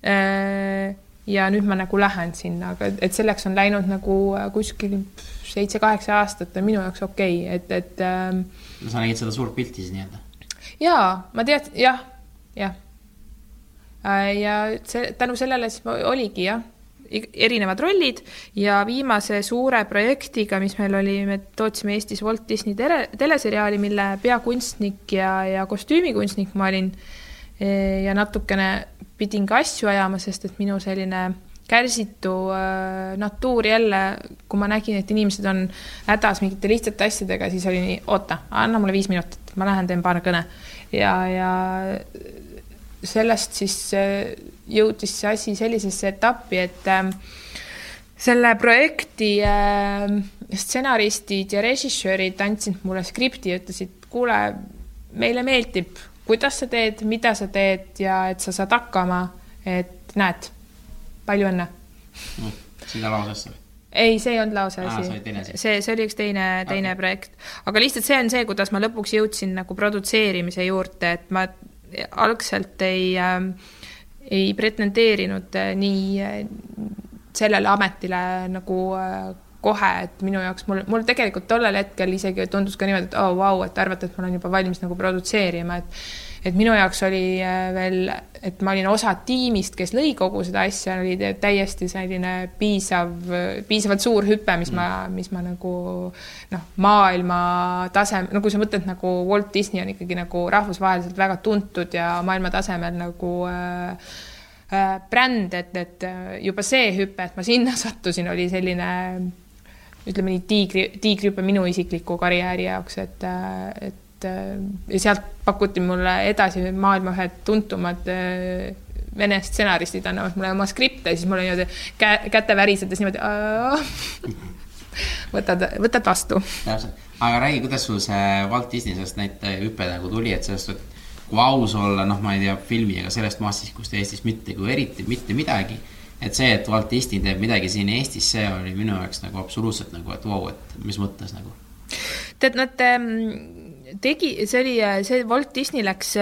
äh, ja nüüd ma nagu lähen sinna, aga et selleks on läinud nagu äh, kuskil seitse-kaheksa aastat on minu jaoks okei okay., et, et ähm,. sa nägid seda suurt pilti siis nii-öelda? jaa, ma tead, jah, jah. Ja see, tänu sellele siis oligi jah erinevad rollid ja viimase suure projektiga, mis meil oli, me tootsime Eestis Walt Disney tele, teleseriaali, mille peakunstnik ja, ja kostüümikunstnik ma olin. E, ja natukene pidin ka asju ajama, sest et minu selline kärsitu äh, natuur jälle, kui ma nägin, et inimesed on hädas mingite lihtsate asjadega, siis oli nii, oota, anna mulle viis minutit, ma lähen teen paar kõne ja, ja sellest siis äh, jõudis see asi sellisesse etappi, et äh, selle projekti äh, stsenaristid ja režissöörid andsid mulle skripti ja ütlesid, kuule, meile meeldib, kuidas sa teed, mida sa teed ja et sa saad hakkama, et näed, palju õnne mm,. sinna lausesse ei, see ei olnud lause asi. see, see oli üks teine, teine okay. projekt. aga lihtsalt see on see, kuidas ma lõpuks jõudsin nagu produtseerimise juurde, et ma algselt ei äh, ei pretendeerinud äh, nii äh, sellele ametile nagu äh, kohe, et minu jaoks mul, mul tegelikult tollel hetkel isegi tundus ka niimoodi, et oh, vau wow,, et arvata, et ma olen juba valmis nagu produtseerima, et et minu jaoks oli äh, veel, et ma olin osa tiimist, kes lõi kogu seda asja, oli täiesti selline piisav, piisavalt suur hüpe, mis ma, mis ma nagu noh, maailma tasem-, no kui sa mõtled nagu Walt Disney on ikkagi nagu rahvusvaheliselt väga tuntud ja maailma tasemel nagu äh, äh, bränd, et, et juba see hüpe, et ma sinna (laughs) sattusin, oli selline ütleme nii, tiigri, tiigrihüpe minu isikliku karjääri jaoks, et, et et äh, ja sealt pakuti mulle edasi maailma ühed tuntumad äh, vene stsenaristid annavad mulle oma skripte, siis mul on niimoodi käe, käte värisedes niimoodi (laughs) võtad, võtad vastu. aga räägi, kuidas sul see Walt Disney sellest näite hüpe nagu tuli, et sellest, et kui aus olla, noh, ma ei tea, filmiga sellest massist, kus Eestis mitte kui eriti mitte midagi. et see, et Walt Disney teeb midagi siin Eestis, see oli minu jaoks nagu absoluutselt nagu, et vau wow,, et mis mõttes nagu. tead, nad ähm tegi, see oli, see Walt Disney läks,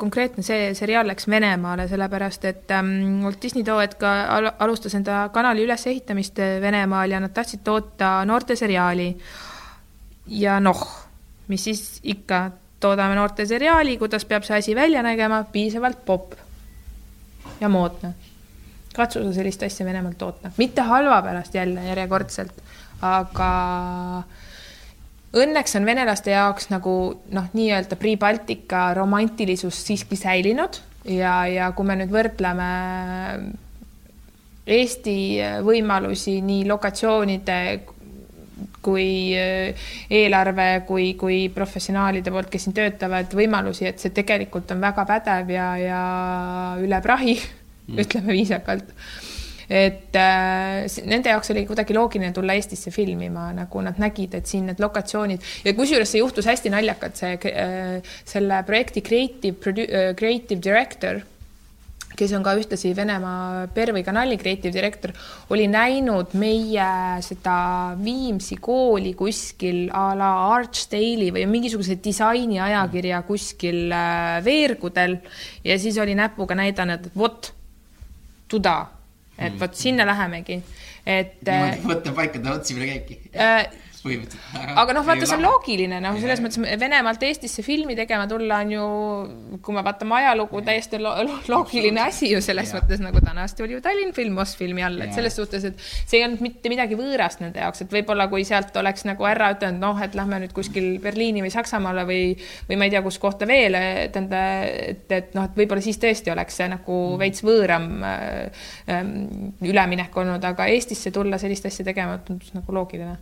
konkreetne see seriaal läks Venemaale, sellepärast et ähm, Walt Disney too hetk al alustas enda kanali ülesehitamist Venemaal ja nad tahtsid toota noorteseriaali. ja noh, mis siis ikka, toodame noorteseriaali, kuidas peab see asi välja nägema, piisavalt popp ja moodne. katsu sa sellist asja Venemaalt toota, mitte halva pärast jälle järjekordselt, aga Õnneks on venelaste jaoks nagu noh, nii-öelda Pre-Baltica romantilisus siiski säilinud ja, ja kui me nüüd võrdleme Eesti võimalusi nii lokatsioonide kui äh, eelarve kui, kui professionaalide poolt, kes siin töötavad, võimalusi, et see tegelikult on väga pädev ja, ja üle prahi mm., (laughs) ütleme viisakalt et äh, nende jaoks oli kuidagi loogiline tulla Eestisse filmima, nagu nad nägid, et siin need lokatsioonid. Ja kusjuures see juhtus hästi naljakalt, see äh, selle projekti creative, äh, creative director kes on ka ühtlasi Venemaa Pervõi kanali creative director, oli näinud meie seda Viimsi kooli kuskil a la Archdale'i või mingisuguse disainiajakirja kuskil äh, veergudel. Ja siis oli näpuga näidanud, et vot, tuda et vot sinna lähemegi, et. niimoodi võtta paika, ta otsimine käibki äh, põhimõtteliselt. aga noh, vaata, see on loogiline, noh, selles mõttes Venemaalt Eestisse filmi tegema tulla on ju, kui me vaatame ajalugu, täiesti lo lo loogiline asi ju selles ja. mõttes, nagu tänasti oli ju Tallinn film Mosfilmi all, et selles suhtes, et see ei olnud mitte midagi võõrast nende jaoks, et võib-olla kui sealt oleks nagu ära ütelnud, noh, et lähme nüüd kuskil Berliini või Saksamaale või, või ma ei tea, kus kohta veel, tähendab, et, et noh, et võib-olla siis tõesti oleks see nagu mm. veits võõram äh, äh, üleminek olnud, aga Eestisse tulla sellist asja tegema tundus nagu loogiline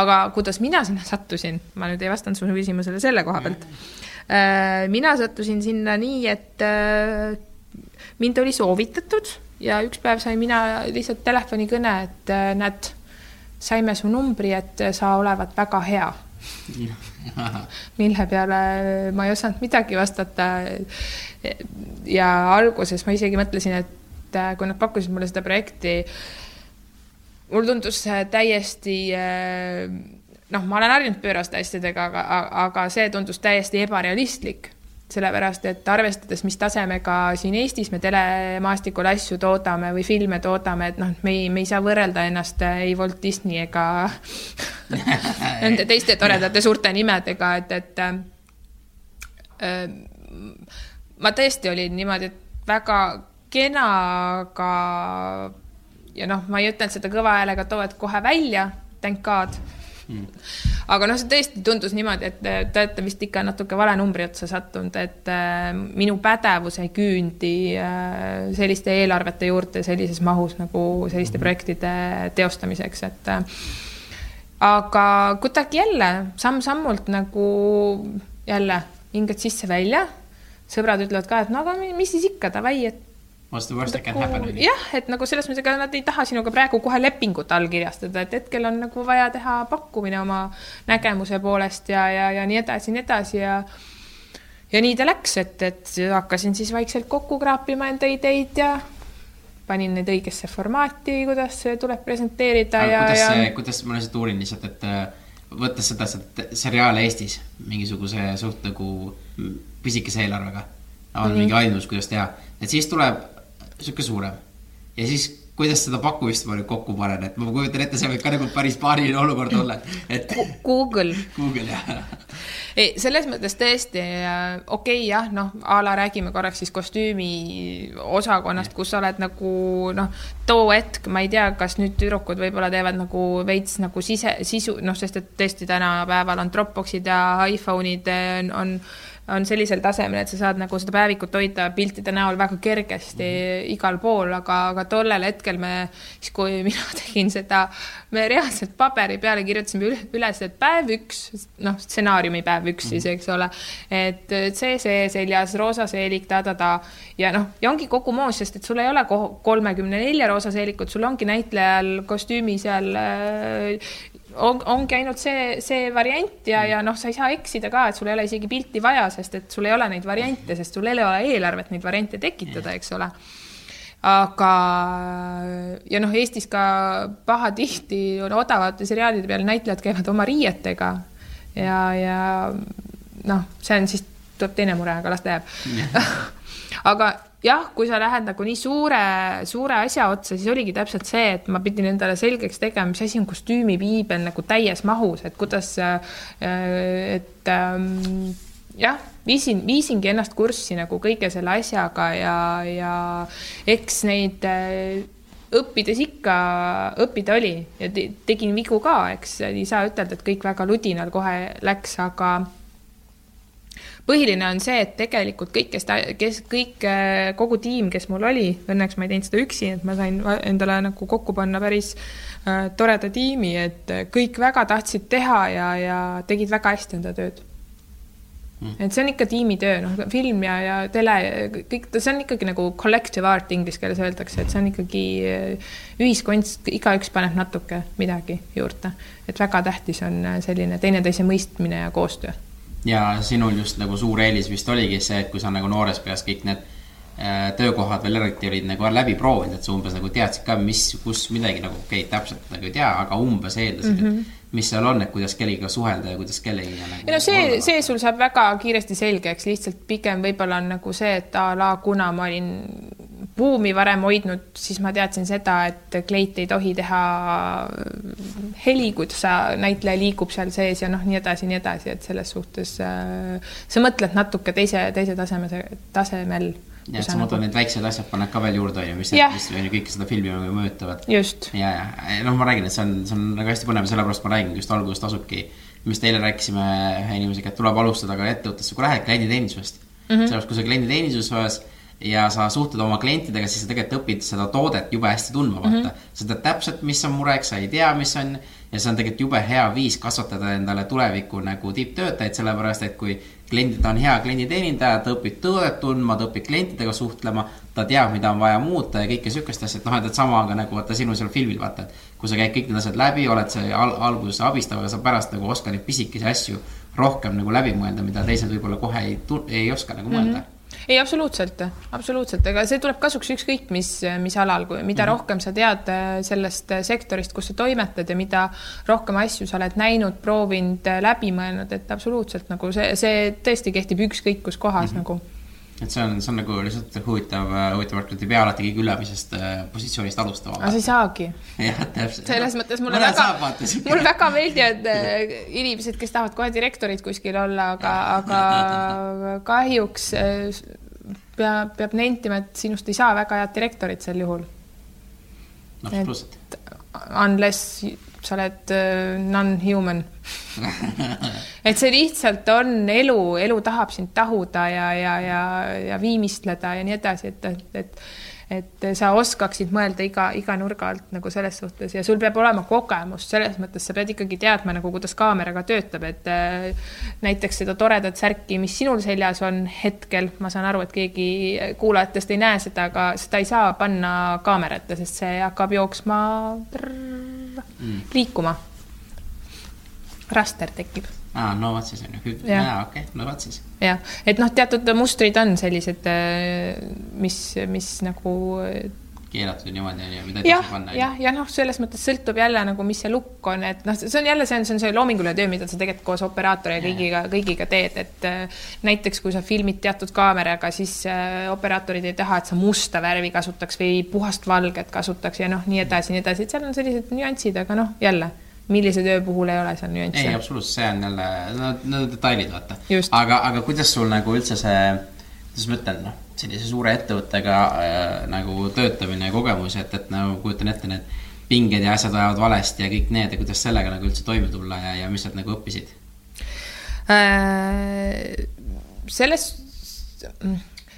aga kuidas mina sinna (laughs) sattusin, ma nüüd ei vastanud su küsimusele selle koha pealt. Äh, mina sattusin sinna nii, et äh, mind oli soovitatud ja üks päev sain mina lihtsalt telefonikõne, et äh, näed, saime su numbri, et sa olevat väga hea (laughs) mille peale ma ei osanud midagi vastata. ja alguses ma isegi mõtlesin, et kui nad pakkusid mulle seda projekti, mulle tundus täiesti noh, ma olen harjunud pööraste asjadega, aga, aga see tundus täiesti ebarealistlik, sellepärast et arvestades, mis tasemega siin Eestis me telemaastikul asju toodame või filme toodame, et noh, me ei, me ei saa võrrelda ennast ei Walt Disney ega (laughs) nende teiste toredate suurte nimedega, et, et äh, ma tõesti olin niimoodi, et väga kena, aga ja noh, ma ei ütelnud seda kõva häälega too hetk kohe välja, thank god mm.. aga noh, see tõesti tundus niimoodi, et te olete vist ikka natuke vale numbri otsa sattunud, et äh, minu pädevus ei küündi äh, selliste eelarvete juurde sellises mahus nagu selliste mm. projektide teostamiseks, et äh, aga kuidagi jälle samm-sammult nagu jälle hingad sisse-välja sõbrad ütlevad ka, et no aga mis siis ikka, davai, et What's the worst that can happen? jah, et nagu selles mõttes, ega nad ei taha sinuga praegu kohe lepingut allkirjastada, et hetkel on nagu vaja teha pakkumine oma nägemuse poolest ja, ja, ja nii edasi, nii edasi ja ja nii ta läks, et, et hakkasin siis vaikselt kokku kraapima enda ideid ja panin neid õigesse formaati, kuidas tuleb presenteerida aga ja, ja kuidas, ma lihtsalt uurin lihtsalt, et äh, võttes seda, seda seriaale Eestis mingisuguse suht nagu pisikese eelarvega on mm -hmm. mingi ainus, kuidas teha, et siis tuleb sihuke suurem ja siis kuidas seda pakkumist ma nüüd kokku panen, et ma kujutan ette, see võib ka nagu päris paariline olukord olla, et. Google. Google jah. ei, selles mõttes tõesti okei okay,, jah, noh, a la räägime korraks siis kostüümi osakonnast, kus sa oled nagu noh, too hetk, ma ei tea, kas nüüd tüdrukud võib-olla teevad nagu veits nagu sise, sisu, noh, sest et tõesti tänapäeval on Dropboxid ja iPhone'id on, on on sellisel tasemel, et sa saad nagu seda päevikut hoida piltide näol väga kergesti -hmm. igal pool, aga, aga tollel hetkel me, siis kui (laughs) mina tegin seda, me reaalselt paberi peale kirjutasime üles, et päev üks, noh, stsenaariumi päev üks siis, eks ole, et see, see seljas, roosa seelik, ta-ta-ta ja noh, ja ongi kogu moos, sest et sul ei ole kolmekümne nelja roosa seelikut, sul ongi näitlejal kostüümi seal äh, on, ongi ainult see, see variant ja, ja noh, sa ei saa eksida ka, et sul ei ole isegi pilti vaja, sest et sul ei ole neid variante, sest sul ei ole eelarvet neid variante tekitada, eks ole. aga ja noh, Eestis ka pahatihti on odavate seriaalide peal näitlejad käivad oma riietega ja, ja noh, see on siis, tuleb teine mure, aga las ta jääb (laughs) aga jah, kui sa lähed nagu nii suure, suure asja otsa, siis oligi täpselt see, et ma pidin endale selgeks tegema, mis asi on kostüümipiibel nagu täies mahus, et kuidas, äh, et ähm, jah, viisin, viisingi ennast kurssi nagu kõige selle asjaga ja, ja eks neid äh, õppides ikka, õppida oli ja tegin vigu ka, eks ei saa ütelda, et kõik väga ludinal kohe läks, aga põhiline on see, et tegelikult kõik, kes kes kõik, äh, kogu tiim, kes mul oli, õnneks ma ei teinud seda üksi, et ma sain endale nagu kokku panna päris äh, toreda tiimi, et äh, kõik väga tahtsid teha ja, ja tegid väga hästi enda tööd. Mm.. et see on ikka tiimitöö, noh, film ja, ja tele, kõik, see on ikkagi nagu collective art inglise keeles öeldakse, et see on ikkagi ühiskunst, igaüks paneb natuke midagi juurde, et väga tähtis on selline teineteise mõistmine ja koostöö ja sinul just nagu suur eelis vist oligi see, et kui sa nagu noores peas kõik need äh, töökohad veel eriti olid nagu läbi proovinud, et sa umbes nagu teadsid ka, mis, kus midagi nagu okei okay,, täpselt nagu ei tea, aga umbes eeldasid mm, -hmm. et mhm. mis seal on, et kuidas kellegiga suhelda ja kuidas kellegiga nagu. ei no see, see sul saab väga kiiresti selgeks, lihtsalt pigem võib-olla on nagu see, et a la kuna ma olin buumi varem hoidnud, siis ma teadsin seda, et kleit ei tohi teha heli, kuidas sa, näitleja liigub seal sees ja noh, nii edasi, nii edasi, et selles suhtes äh, sa mõtled natuke teise, teise taseme, tasemel. ja, et sa mõtled nagu... need väiksed asjad paned ka veel juurde, on ju, mis, mis on ju kõike seda filmi nagu mõjutavad. just. ja, ja noh, ma räägin, et see on, see on nagu hästi põnev, sellepärast ma räägingi just alguses tasubki, mis eile rääkisime ühe inimesega, et tuleb alustada ka ettevõttesse, kui lähed klienditeenistusest mm -hmm.. sellepärast, kui sa klienditeenistuses ja sa suhtled oma klientidega, siis sa tegelikult õpid seda toodet jube hästi tundma, vaata mm. -hmm. sa tead täpselt, mis on mureks, sa ei tea, mis on. ja see on tegelikult jube hea viis kasvatada endale tuleviku nagu tipptöötajaid, sellepärast et kui kliendid on hea klienditeenindaja, ta õpib toodet tundma, ta õpib klientidega suhtlema. ta teab, mida on vaja muuta ja kõike sihukest asja, et noh, et sama on ka nagu vaata sinu seal filmil vaata, et. kui sa käid kõik need asjad läbi, oled see al alguses abistav, aga sa pärast nagu oskad neid pisikesi asju rohkem nagu läbi mõelda, mida teised võib-olla kohe ei, ei oska nagu mõelda mm. -hmm ei, absoluutselt, absoluutselt, ega see tuleb kasuks ükskõik mis, mis alal, kui mida mm -hmm. rohkem sa tead äh, sellest äh, sektorist, kus sa toimetad ja mida rohkem asju sa oled näinud, proovinud, äh, läbi mõelnud, et absoluutselt nagu see, see tõesti kehtib ükskõik kus kohas mm -hmm. nagu et see on, see on nagu lihtsalt huvitav, huvitav värk, et ei pea alati kõige ülemisest positsioonist alustama. aga sa ei saagi. jah, täpselt. selles mõttes mulle Mõne väga, mulle väga meeldivad inimesed, kes tahavad kohe direktorid kuskil olla, aga, aga kahjuks peab, peab nentima, et sinust ei saa väga head direktorit sel juhul. absoluutselt. Unless sa oled non-human (laughs) et see lihtsalt on elu, elu tahab sind tahuda ja, ja, ja, ja viimistleda ja nii edasi, et, et, et et sa oskaksid mõelda iga, iga nurga alt nagu selles suhtes ja sul peab olema kogemus, selles mõttes sa pead ikkagi teadma nagu, kuidas kaameraga töötab, et äh, näiteks seda toredat särki, mis sinul seljas on hetkel, ma saan aru, et keegi kuulajatest ei näe seda, aga seda ei saa panna kaamerate, sest see hakkab jooksma mm. liikuma. Raster tekib aa, no vot siis on ju, jaa, okei okay., no vot siis. jah, et noh, teatud mustrid on sellised, äh, mis, mis nagu äh, keelatud niimoodi on ju, mida ei tasu panna. jah, ja noh, selles mõttes sõltub jälle nagu, mis see lukk on, et noh, see on jälle, see on, see on see loominguline töö, mida sa tegelikult koos operaatori ja kõigiga, kõigiga teed, et äh, näiteks kui sa filmid teatud kaameraga, siis äh, operaatorid ei taha, et sa musta värvi kasutaks või puhast valget kasutaks ja noh, nii edasi, nii edasi, et seal on sellised nüansid, aga noh, jälle millise töö puhul ei ole seal nüansse. ei, absoluutselt, see on jälle, no need detailid, vaata. aga, aga kuidas sul nagu üldse see, kuidas ma ütlen, noh, sellise suure ettevõttega äh, nagu töötamine ja kogemus, et, et nagu kujutan ette, need pinged ja asjad ajavad valesti ja kõik need ja kuidas sellega nagu üldse toime tulla ja, ja mis sealt nagu õppisid äh,? selles,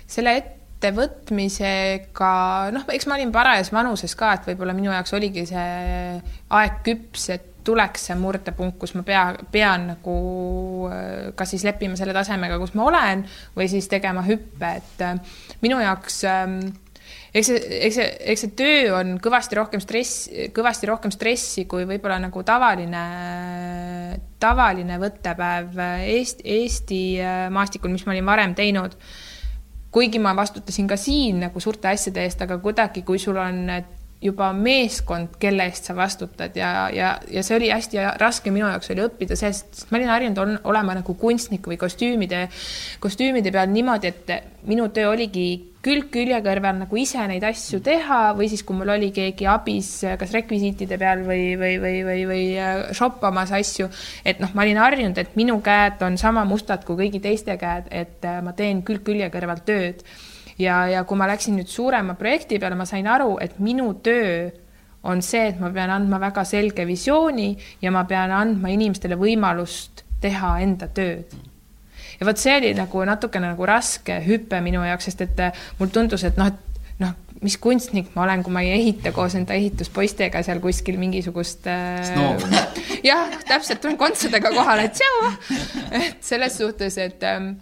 selle ettevõtmisega, noh, eks ma olin parajas vanuses ka, et võib-olla minu jaoks oligi see aeg küps, et tuleks see murdepunkt, kus ma pea, pean nagu äh, kas siis leppima selle tasemega, kus ma olen või siis tegema hüppe, et äh, minu jaoks ähm, eks see, eks see, eks see töö on kõvasti rohkem stress, kõvasti rohkem stressi kui võib-olla nagu tavaline, tavaline võttepäev Eesti, Eesti äh, maastikul, mis ma olin varem teinud. kuigi ma vastutasin ka siin nagu suurte asjade eest, aga kuidagi, kui sul on juba meeskond, kelle eest sa vastutad ja, ja, ja see oli hästi raske minu jaoks oli õppida sellest, sest ma olin harjunud olema nagu kunstnik või kostüümide, kostüümide peal niimoodi, et minu töö oligi külg külje kõrval nagu ise neid asju teha või siis, kui mul oli keegi abis, kas rekvisiitide peal või, või, või, või, või äh, shoppamas asju, et noh, ma olin harjunud, et minu käed on sama mustad kui kõigi teiste käed, et äh, ma teen külg külje kõrval tööd ja, ja kui ma läksin nüüd suurema projekti peale, ma sain aru, et minu töö on see, et ma pean andma väga selge visiooni ja ma pean andma inimestele võimalust teha enda tööd ja vot see oli nagu natukene nagu raske hüpe minu jaoks, sest et äh, mul tundus, et noh, et noh, mis kunstnik ma olen, kui ma ei ehita koos enda ehituspoistega seal kuskil mingisugust äh,. jah, täpselt, tulen kontsadega kohale, tšau. et selles suhtes, et ähm,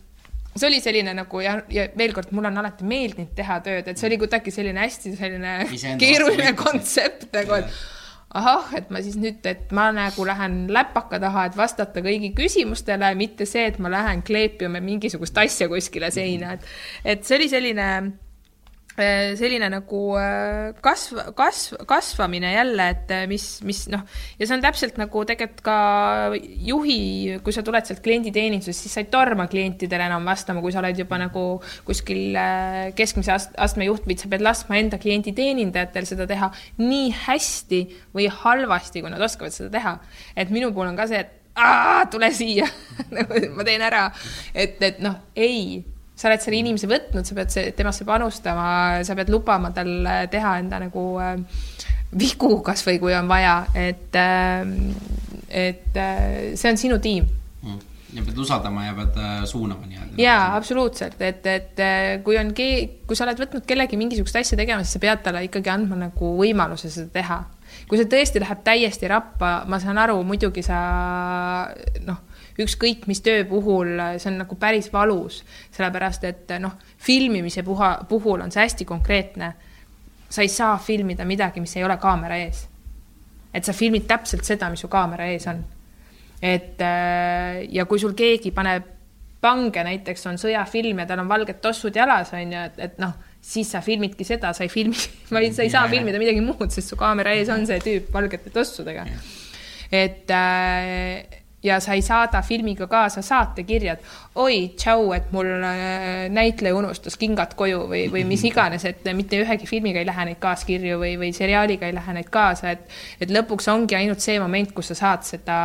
see oli selline nagu ja, ja veel kord, mulle on alati meeldinud teha tööd, et see oli kuidagi selline hästi selline keeruline kontsept nagu, et ahah, et ma siis nüüd, et ma nagu lähen läpaka taha, et vastata kõigi küsimustele, mitte see, et ma lähen kleepima mingisugust asja kuskile seina, et, et see oli selline selline nagu äh, kasv, kasv, kasvamine jälle, et äh, mis, mis noh, ja see on täpselt nagu tegelikult ka juhi, kui sa tuled sealt klienditeenindusest, siis sa ei torma klientidele enam vastama, kui sa oled juba nagu kuskil keskmise astme juht, vaid sa pead laskma enda klienditeenindajatel seda teha nii hästi või halvasti, kui nad oskavad seda teha. et minu puhul on ka see, et tule siia. (laughs) Nagu ma teen ära, et, et noh, ei sa oled selle inimese võtnud, sa pead temasse panustama, sa pead lubama tal teha enda nagu äh, vigu, kasvõi kui on vaja, et äh,, et äh, see on sinu tiim mm. ja pead usaldama ja pead äh, suunama nii-öelda. jaa, absoluutselt, et, et äh, kui on kee-, kui sa oled võtnud kellegi mingisugust asja tegema, siis sa pead talle ikkagi andma nagu võimaluse seda teha. kui see tõesti läheb täiesti rappa, ma saan aru, muidugi sa noh ükskõik mis töö puhul, see on nagu päris valus, sellepärast et noh, filmimise puha, puhul on see hästi konkreetne. sa ei saa filmida midagi, mis ei ole kaamera ees. et sa filmid täpselt seda, mis su kaamera ees on. et äh, ja kui sul keegi paneb pange näiteks on sõjafilm ja tal on valged tossud jalas, on ju, et, et noh, siis sa filmidki seda, sa ei filmi, (laughs) sa ei saa filmida midagi muud, sest su kaamera ees on see tüüp valgete tossudega. et äh, ja sa ei saada filmiga kaasa saatekirjad. oi, tšau, et mul äh, näitleja unustas kingad koju või, või mis (laughs) iganes, et mitte ühegi filmiga ei lähe neid kaaskirju või, või seriaaliga ei lähe neid kaasa, et, et lõpuks ongi ainult see moment, kus sa saad seda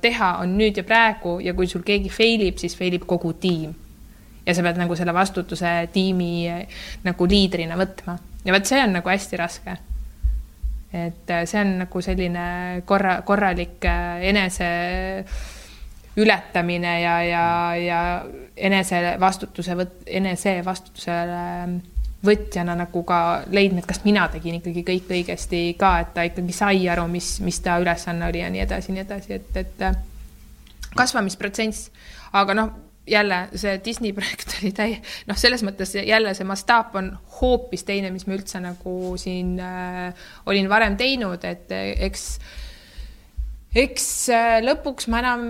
teha, on nüüd ja praegu ja kui sul keegi fail ib, siis fail ib kogu tiim. ja sa pead nagu selle vastutuse tiimi nagu liidrina võtma ja vot see on nagu hästi raske et äh, see on nagu selline korra, korralik äh, enese ületamine ja, ja, ja enese vastutuse võt-, enese vastutusele võtjana nagu ka leidma, et kas mina tegin ikkagi kõik õigesti ka, et ta ikkagi sai aru, mis, mis ta ülesanne oli ja nii edasi, nii edasi, et, et äh, kasvamisprotsess, aga noh jälle see Disney projekt (laughs) oli täi-, noh, selles mõttes jälle see mastaap on hoopis teine, mis ma üldse nagu siin äh, olin varem teinud, et äh, eks, eks äh, lõpuks ma enam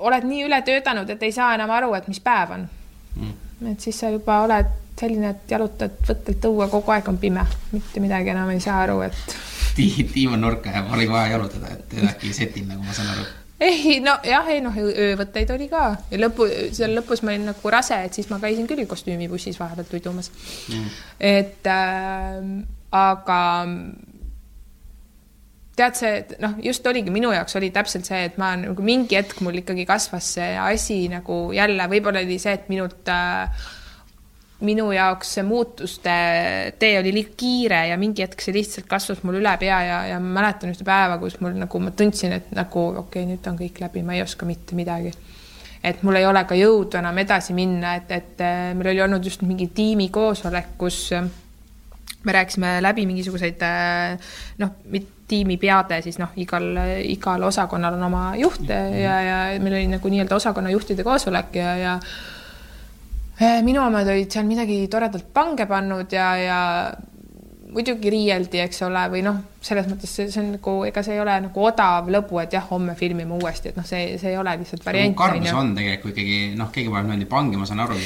oled nii üle töötanud, et ei saa enam aru, et mis päev on. Mm.. et siis sa juba oled selline, et jalutad võttelt õue, kogu aeg on pime, mitte midagi enam ei saa aru, et tiim on nurka ja pole vaja jalutada, et äkki setin, nagu ma saan aru ei nojah, ei noh, öövõtteid oli ka. Ja lõpu, seal lõpus ma olin nagu rase, et siis ma käisin küll kostüümibussis vahepeal tudumas mm.. et äh, aga tead, see noh, just oligi minu jaoks oli täpselt see, et ma nagu mingi hetk mul ikkagi kasvas see asi nagu jälle, võib-olla oli see, et minult äh, minu jaoks see muutuste tee oli liiga kiire ja mingi hetk see lihtsalt kasvas mul üle pea ja, ja ma mäletan ühte päeva, kus mul nagu ma tundsin, et nagu okei okay,, nüüd on kõik läbi, ma ei oska mitte midagi. et mul ei ole ka jõudu enam edasi minna, et, et äh, meil oli olnud just mingi tiimikoosolek, kus äh, me rääkisime läbi mingisuguseid äh, noh, tiimipeade siis noh, igal, igal osakonnal on oma juht ja, ja meil oli nagu nii-öelda osakonna juhtide koosolek ja, ja Eh, minu omad olid seal midagi toredalt pange pannud ja, ja muidugi riieldi, eks ole, või noh, selles mõttes see, see on nagu, ega see ei ole nagu odav lõbu, et jah, homme filmime uuesti, et noh, see, see ei ole lihtsalt variant. karmus on tegelikult ikkagi noh, keegi paneb niimoodi pange, ma saan aru,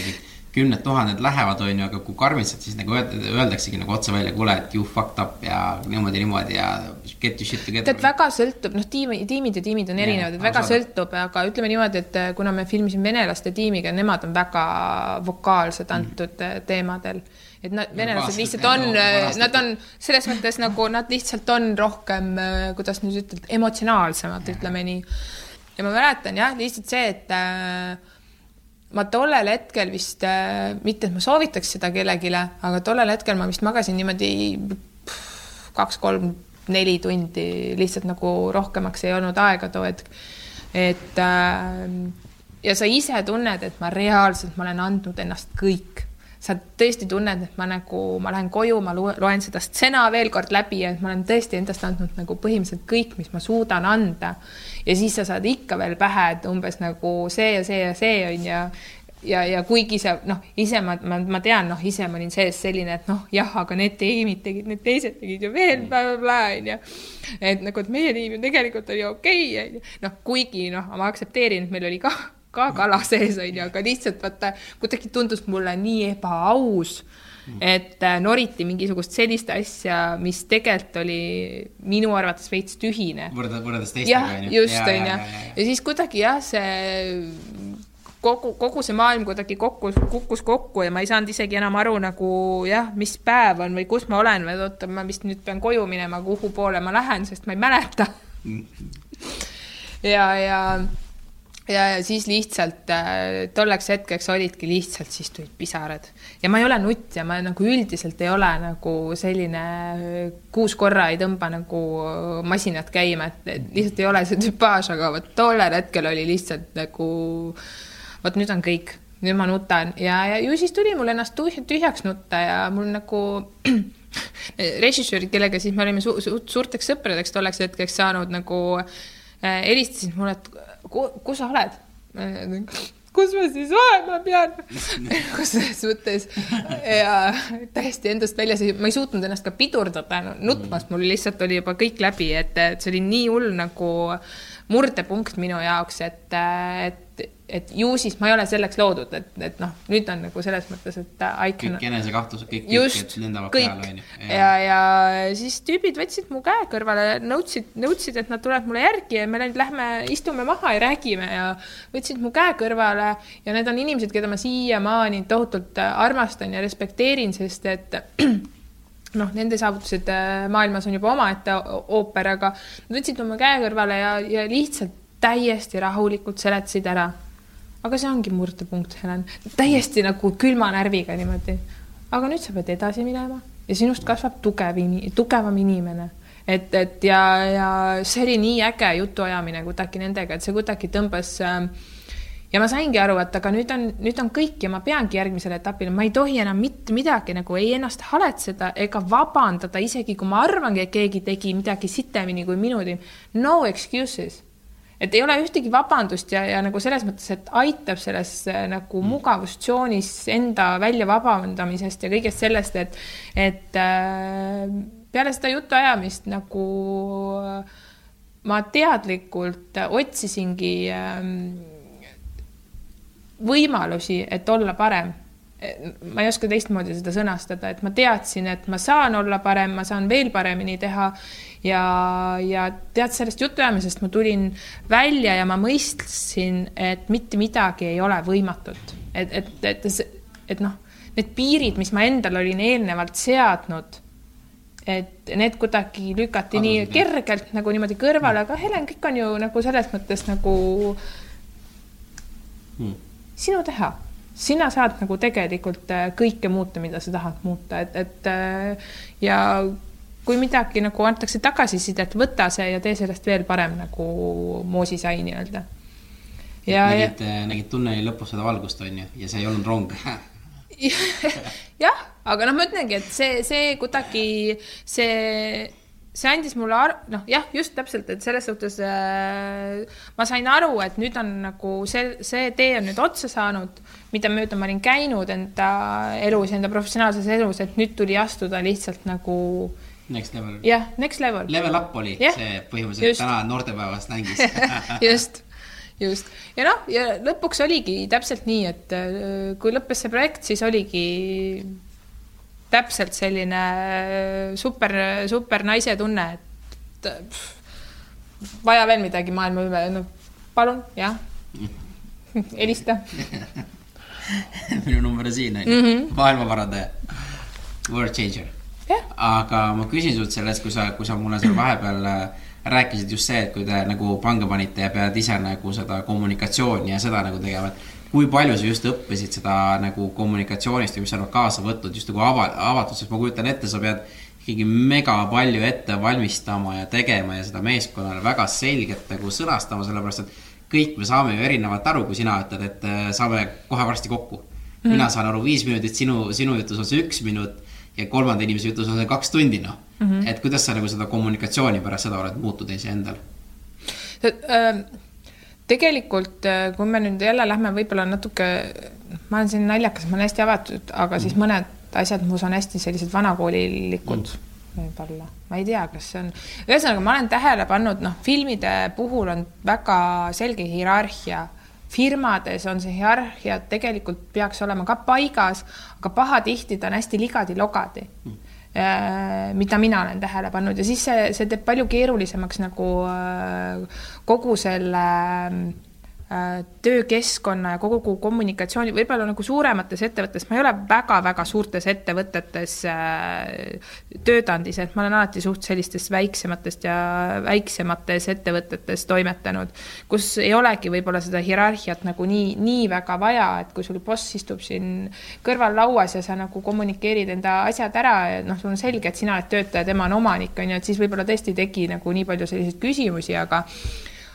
kümned tuhanded lähevad, on ju, aga kui karmitsad, siis nagu öeldaksegi nagu otse välja, kuule, et you fucked up ja niimoodi, niimoodi ja get your shit together. tead, väga sõltub, noh, tiimi, tiimid ja tiimid on erinevad, et väga saada. sõltub, aga ütleme niimoodi, et kuna me filmisime venelaste tiimiga, nemad on väga vokaalsed mhm. antud mm -hmm. teemadel et nad, venelased lihtsalt on, nad on selles mõttes nagu nad lihtsalt on rohkem, kuidas nüüd ütelda, emotsionaalsemad, ütleme nii. ja ma mäletan jah, lihtsalt see, et äh, ma tollel hetkel vist äh,, mitte et ma soovitaks seda kellelegi, aga tollel hetkel ma vist magasin niimoodi kaks-kolm-neli tundi, lihtsalt nagu rohkemaks ei olnud aega too hetk. et äh, ja sa ise tunned, et ma reaalselt, ma olen andnud ennast kõik sa tõesti tunned, et ma nagu, ma lähen koju, ma loen seda stsena veel kord läbi ja et ma olen tõesti endast andnud nagu põhimõtteliselt kõik, mis ma suudan anda. ja siis sa saad ikka veel pähe, et umbes nagu see ja see ja see on ja ja, ja kuigi sa noh, ise ma, ma, ma tean, noh, ise ma olin sees selline, et noh, jah, aga need tiimid tegid, need teised tegid ju veel blablabla onju. et nagu, et meie tiim ju tegelikult oli okei okay,, onju. noh, kuigi noh, ma aktsepteerin, et meil oli ka ka kala sees, onju, aga lihtsalt vaata, kuidagi tundus mulle nii ebaaus, et äh, noriti mingisugust sellist asja, mis tegelikult oli minu arvates veits tühine. võrreldes, võrreldes teistega, onju. just, onju. ja siis kuidagi jah, see kogu, kogu see maailm kuidagi kokku, kukkus kokku ja ma ei saanud isegi enam aru nagu jah, mis päev on või kus ma olen või oota, ma vist nüüd pean koju minema, kuhu poole ma lähen, sest ma ei mäleta ja, ja ja, ja siis lihtsalt äh, tolleks hetkeks olidki lihtsalt, siis tulid pisarad. Ja ma ei ole nutt ja ma nagu üldiselt ei ole nagu selline äh, kuus korra ei tõmba nagu masinat käima, et lihtsalt ei ole see tüpaaž, aga vot tollel hetkel oli lihtsalt nagu vot nüüd on kõik, nüüd ma nutan. Ja, ja ju siis tuli mul ennast tühjaks nutta ja mul nagu (clears throat) režissöörid, kellega siis me olime su su suurteks sõpradeks tolleks hetkeks saanud nagu äh, helistasid mulle, et kus sa oled? kus ma siis olema pean (laughs) selles mõttes? Ja täiesti endast väljas, ma ei suutnud ennast ka pidurdada no,, nutmast mul lihtsalt oli juba kõik läbi, et, et see oli nii hull nagu murdepunkt minu jaoks, et, et et ju siis ma ei ole selleks loodud, et, et noh, nüüd on nagu selles mõttes, et can. kõik enesekahtlused, kõik tükid lendavad kõik peale, onju. ja, ja siis tüübid võtsid mu käe kõrvale, nõudsid, nõudsid, et nad tulevad mulle järgi ja me nüüd lähme istume maha ja räägime ja võtsid mu käe kõrvale ja need on inimesed, keda ma siiamaani tohutult äh, armastan ja respekteerin, sest et (clears throat) noh, nende saavutused äh, maailmas on juba omaette ooper, aga nad võtsid mu käe kõrvale ja, ja lihtsalt täiesti rahulikult seletasid ära aga see ongi murdepunkt, Helen, täiesti nagu külma närviga niimoodi. aga nüüd sa pead edasi minema ja sinust kasvab tugev, tugevam inimene. et, et ja, ja see oli nii äge jutuajamine kuidagi nendega, et see kuidagi tõmbas äh, ja ma saingi aru, et aga nüüd on, nüüd on kõik ja ma peangi järgmisele etapile, ma ei tohi enam mitte midagi nagu ei ennast haletseda ega vabandada, isegi kui ma arvangi, et keegi tegi midagi sitemini kui minu tiim. No excuses et ei ole ühtegi vabandust ja, ja nagu selles mõttes, et aitab selles äh, nagu mugavustsoonis enda välja vabandamisest ja kõigest sellest, et, et äh, peale seda jutuajamist nagu äh, ma teadlikult otsisingi äh, võimalusi, et olla parem. ma ei oska teistmoodi seda sõnastada, et ma teadsin, et ma saan olla parem, ma saan veel paremini teha ja, ja tead sellest jutuajamisest ma tulin välja ja ma mõistsin, et mitte midagi ei ole võimatut, et, et, et, et noh, need piirid, mis ma endale olin eelnevalt seadnud et need kuidagi lükati nii Kadusid, jah? kergelt nagu niimoodi kõrvale, aga Helen, kõik on ju nagu selles mõttes nagu Hmm. sinu teha. sina saad nagu tegelikult äh, kõike muuta, mida sa tahad muuta, et, et äh, ja kui midagi nagu antakse tagasisidet, võta see ja tee sellest veel parem nagu moosisai nii-öelda. ja, ja nägid, nägid tunneli lõpus seda valgust, onju, ja see ei olnud rong. (laughs) jah, aga noh, ma ütlengi, et see, see kuidagi, see, see andis mulle ar-, noh jah, just täpselt, et selles suhtes äh, ma sain aru, et nüüd on nagu see, see tee on nüüd otsa saanud, mida mööda ma olin käinud enda elus, enda professionaalses elus, et nüüd tuli astuda lihtsalt nagu Next level. jah, next level. Level up oli Jah, see põhimõtteliselt just. täna noortepäevast nängis. (laughs) just, just ja noh, ja lõpuks oligi täpselt nii, et äh, kui lõppes see projekt, siis oligi täpselt selline äh, super, super naise tunne, et äh, pff, vaja veel midagi maailma üle, no palun, jah, (laughs) helista. minu number on siin, onju. maailmaparandaja. World changer. Aga ma küsin sult sellest, kui sa, kui sa mulle seal vahepeal äh, rääkisid just see, et kui te nagu pange panite ja pead ise nagu seda kommunikatsiooni ja seda nagu tegema, et kui palju sa just õppisid seda nagu kommunikatsioonist ja mis sa oled kaasa võtnud just nagu ava-, avatud, sest ma kujutan ette, sa pead ikkagi mega palju ette valmistama ja tegema ja seda meeskonnale väga selgelt nagu sõnastama, sellepärast et kõik me saame ju erinevalt aru, kui sina ütled, et äh, saame kohe varsti kokku. mina saan aru viis minutit, sinu, sinu jutus on see üks minut ja kolmanda inimese jutus on see kaks tundi, noh mm -hmm.. et kuidas sa nagu seda kommunikatsiooni pärast seda oled muutnud iseendal? ähm, tegelikult, kui me nüüd jälle lähme võib-olla natuke, ma olen siin naljakas, ma olen hästi avatud, aga siis mõned asjad mus on hästi sellised vanakoolilikud võib-olla, ma ei tea, kas see on, ühesõnaga ma olen tähele pannud, noh, filmide puhul on väga selge hierarhia firmades on see hierarhia tegelikult peaks olema ka paigas, aga pahatihti ta on hästi ligadi-logadi mm., mida mina olen tähele pannud ja siis see, see teeb palju keerulisemaks nagu äh, kogu selle äh, töökeskkonna ja kogu kommunikatsiooni, võib-olla nagu suuremates ettevõtetes, ma ei ole väga-väga suurtes ettevõtetes äh, töötanud ise, et ma olen alati suht sellistest väiksematest ja väiksemates ettevõtetes toimetanud, kus ei olegi võib-olla seda hierarhiat nagu nii, nii väga vaja, et kui sul boss istub siin kõrval lauas ja sa nagu kommunikeerid enda asjad ära ja noh, sul on selge, et sina oled töötaja, tema on omanik, on ju, et siis võib-olla tõesti ei teki nagu nii palju selliseid küsimusi, aga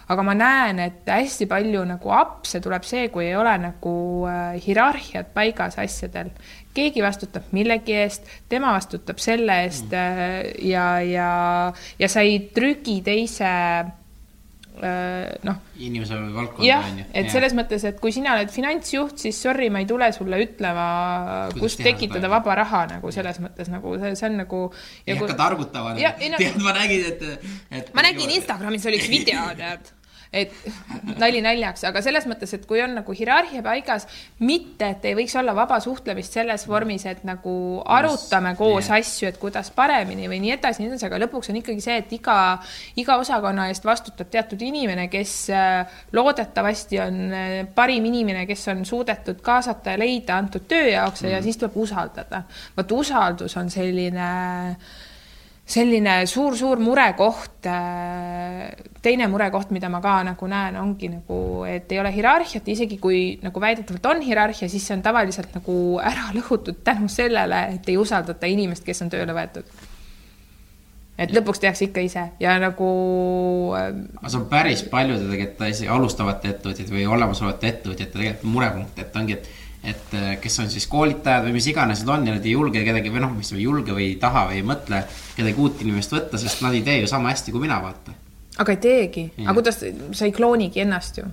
aga ma näen, et hästi palju nagu apse tuleb see, kui ei ole nagu äh, hierarhiat paigas asjadel. keegi vastutab millegi eest, tema vastutab selle eest äh, ja, ja, ja sa ei trügi teise äh, noh, inimese valdkonda on ju. et selles mõttes, et kui sina oled finantsjuht, siis sorry, ma ei tule sulle ütlema, kust tekitada vaba raha nagu selles mõttes nagu see, see on nagu. ei hakka targutama Ja, (laughs) tead, ma nägin, et, et. ma nägin Instagramis oli üks video, (laughs) tead, et nali naljaks, aga selles mõttes, et kui on nagu hierarhia paigas, mitte, et ei võiks olla vaba suhtlemist selles vormis, et nagu arutame koos yeah. asju, et kuidas paremini või nii edasi, nii edasi, aga lõpuks on ikkagi see, et iga, iga osakonna eest vastutab teatud inimene, kes äh, loodetavasti on äh, parim inimene, kes on suudetud kaasata ja leida antud töö jaoks mm. ja siis tuleb usaldada. vot usaldus on selline selline suur-suur murekoht. Äh, teine murekoht, mida ma ka nagu näen, ongi nagu, et ei ole hierarhiat, isegi kui nagu väidetavalt on hierarhia, siis see on tavaliselt nagu ära lõhutud tänu sellele, et ei usaldata inimest, kes on tööle võetud. et lõpuks tehakse ikka ise ja nagu. Äh, aga see on päris paljude tegelikult alustavate ettevõtjate või olemasolevate ettevõtjate tegelikult murepunkt, et ongi, et et äh, kes on siis koolitajad või mis iganes nad on ja nad ei julge kedagi või noh, mis ei julge või ei taha või ei mõtle kedagi uut inimest võtta, sest nad ei tee ju sama hästi kui mina, vaata. aga ei teegi, aga kuidas, sa ei kloonigi ennast ju?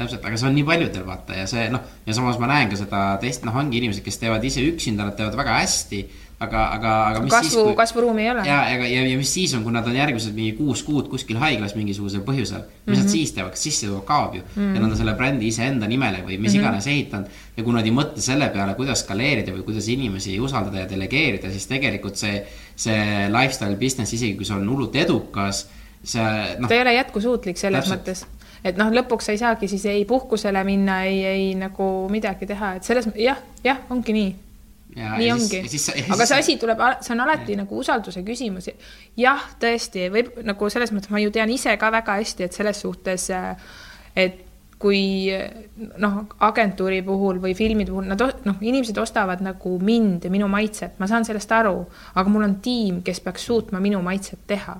Täpselt, aga see on nii paljudel vaata ja see noh, ja samas ma näen ka seda teist, noh, ongi inimesed, kes teevad ise üksinda, nad teevad väga hästi aga, aga, aga mis kasvu, siis, kasvuruumi ei ole. ja, ja, ja, ja mis siis on, kui nad on järgmised mingi kuus kuud kuskil haiglas mingisugusel põhjusel, mis mm -hmm. nad mhm. siis teevad, kas sissetulek kaob ju mm -hmm. ja nad on selle brändi iseenda nimele või mis mm -hmm. iganes ehitanud. ja kui nad ei mõtle selle peale, kuidas skaleerida või kuidas inimesi usaldada ja delegeerida, siis tegelikult see, see lifestyle business, isegi kui see on hullult edukas, see noh. ta ei ole jätkusuutlik selles täpselt. mõttes et noh, lõpuks sa ei saagi siis ei puhkusele minna, ei, ei nagu midagi teha, et selles jah, jah, ongi nii Ja, nii ongi, aga see asi tuleb, see on alati ja. nagu usalduse küsimus. jah, tõesti, võib nagu selles mõttes ma ju tean ise ka väga hästi, et selles suhtes, et kui noh, agentuuri puhul või filmide puhul nad noh, inimesed ostavad nagu mind ja minu maitset, ma saan sellest aru, aga mul on tiim, kes peaks suutma minu maitset teha.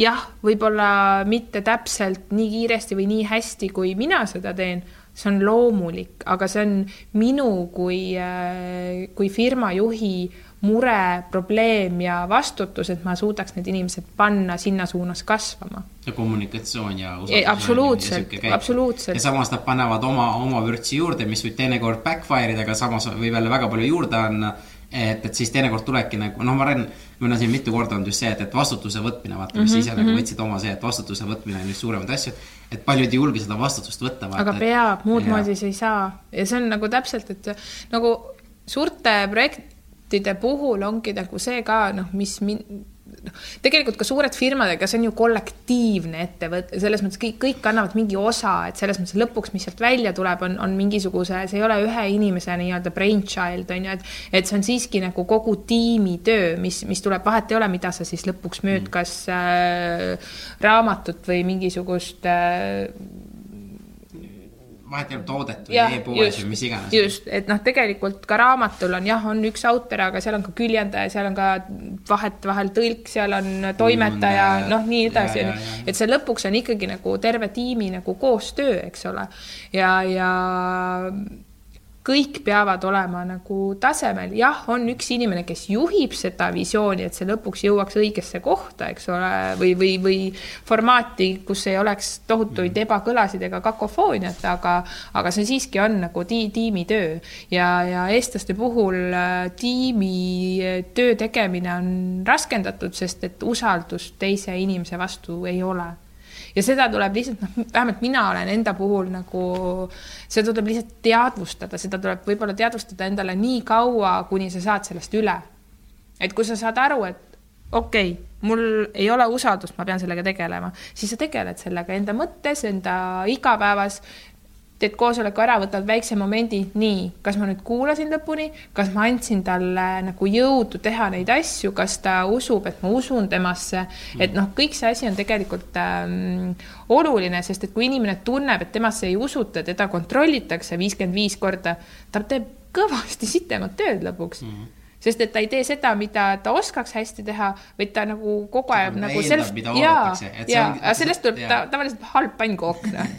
jah, võib-olla mitte täpselt nii kiiresti või nii hästi, kui mina seda teen see on loomulik, aga see on minu kui, äh, kui firma juhi mure, probleem ja vastutus, et ma suudaks need inimesed panna sinna suunas kasvama. ja kommunikatsioon ja usaldus. absoluutselt, absoluutselt. ja samas nad panevad oma, oma vürtsi juurde, mis võib teinekord backfire ida, aga samas võib jälle väga palju juurde anda et, et siis teinekord tulebki nagu, noh, ma räägin, meil on siin mitu korda olnud just see, et, et vastutuse võtmine, vaata, mis mm -hmm, ise mm -hmm. nagu mhm. võtsid oma see, et vastutuse võtmine on üks suuremaid asju. Et paljud ei julge seda vastutust võtta. aga peab, muud moodi sa ei saa ja see on nagu täpselt, et nagu suurte projektide puhul ongi nagu see ka noh, mis min-, noh, tegelikult ka suured firmad, ega see on ju kollektiivne ettevõte, selles mõttes kõik, kõik annavad mingi osa, et selles mõttes lõpuks, mis sealt välja tuleb, on, on mingisuguse, see ei ole ühe inimese nii-öelda brainchild on ju, et, et see on siiski nagu kogu tiimi töö, mis, mis tuleb, vahet ei ole, mida sa siis lõpuks müüd, mm. kas äh, raamatut või mingisugust äh, vahet ei ole toodet või e-poes või mis iganes. just, et noh, tegelikult ka raamatul on jah, on üks autor, aga seal on ka küljendaja, seal on ka vahetevahel tõlk, seal on toimetaja, noh, nii edasi, et see lõpuks on ikkagi nagu terve tiimi nagu koostöö, eks ole. ja, ja kõik peavad olema nagu tasemel, jah, on üks inimene, kes juhib seda visiooni, et see lõpuks jõuaks õigesse kohta, eks ole, või, või, või formaati, kus ei oleks tohutuid ebakõlasid ega kakofooniat, aga, aga see siiski on nagu ti tiimitöö ja, ja eestlaste puhul äh, tiimi töö tegemine on raskendatud, sest et usaldust teise inimese vastu ei ole ja seda tuleb lihtsalt noh, vähemalt mina olen enda puhul nagu, seda tuleb lihtsalt teadvustada, seda tuleb võib-olla teadvustada endale nii kaua, kuni sa saad sellest üle. et kui sa saad aru, et okei okay,, mul ei ole usaldust, ma pean sellega tegelema, siis sa tegeled sellega enda mõttes, enda igapäevas teed koosoleku ära, võtad väikse momendi, nii, kas ma nüüd kuulasin lõpuni, kas ma andsin talle nagu jõudu teha neid asju, kas ta usub, et ma usun temasse, et noh, kõik see asi on tegelikult ähm, oluline, sest et kui inimene tunneb, et temasse ei usuta, teda kontrollitakse viiskümmend viis korda, ta teeb kõvasti sitemat tööd lõpuks mm. -hmm sest et ta ei tee seda, mida ta oskaks hästi teha, vaid ta nagu kogu aeg nagu sellest, jaa, jaa, aga sellest tuleb ta, tavaliselt halb pannkook (laughs) noh.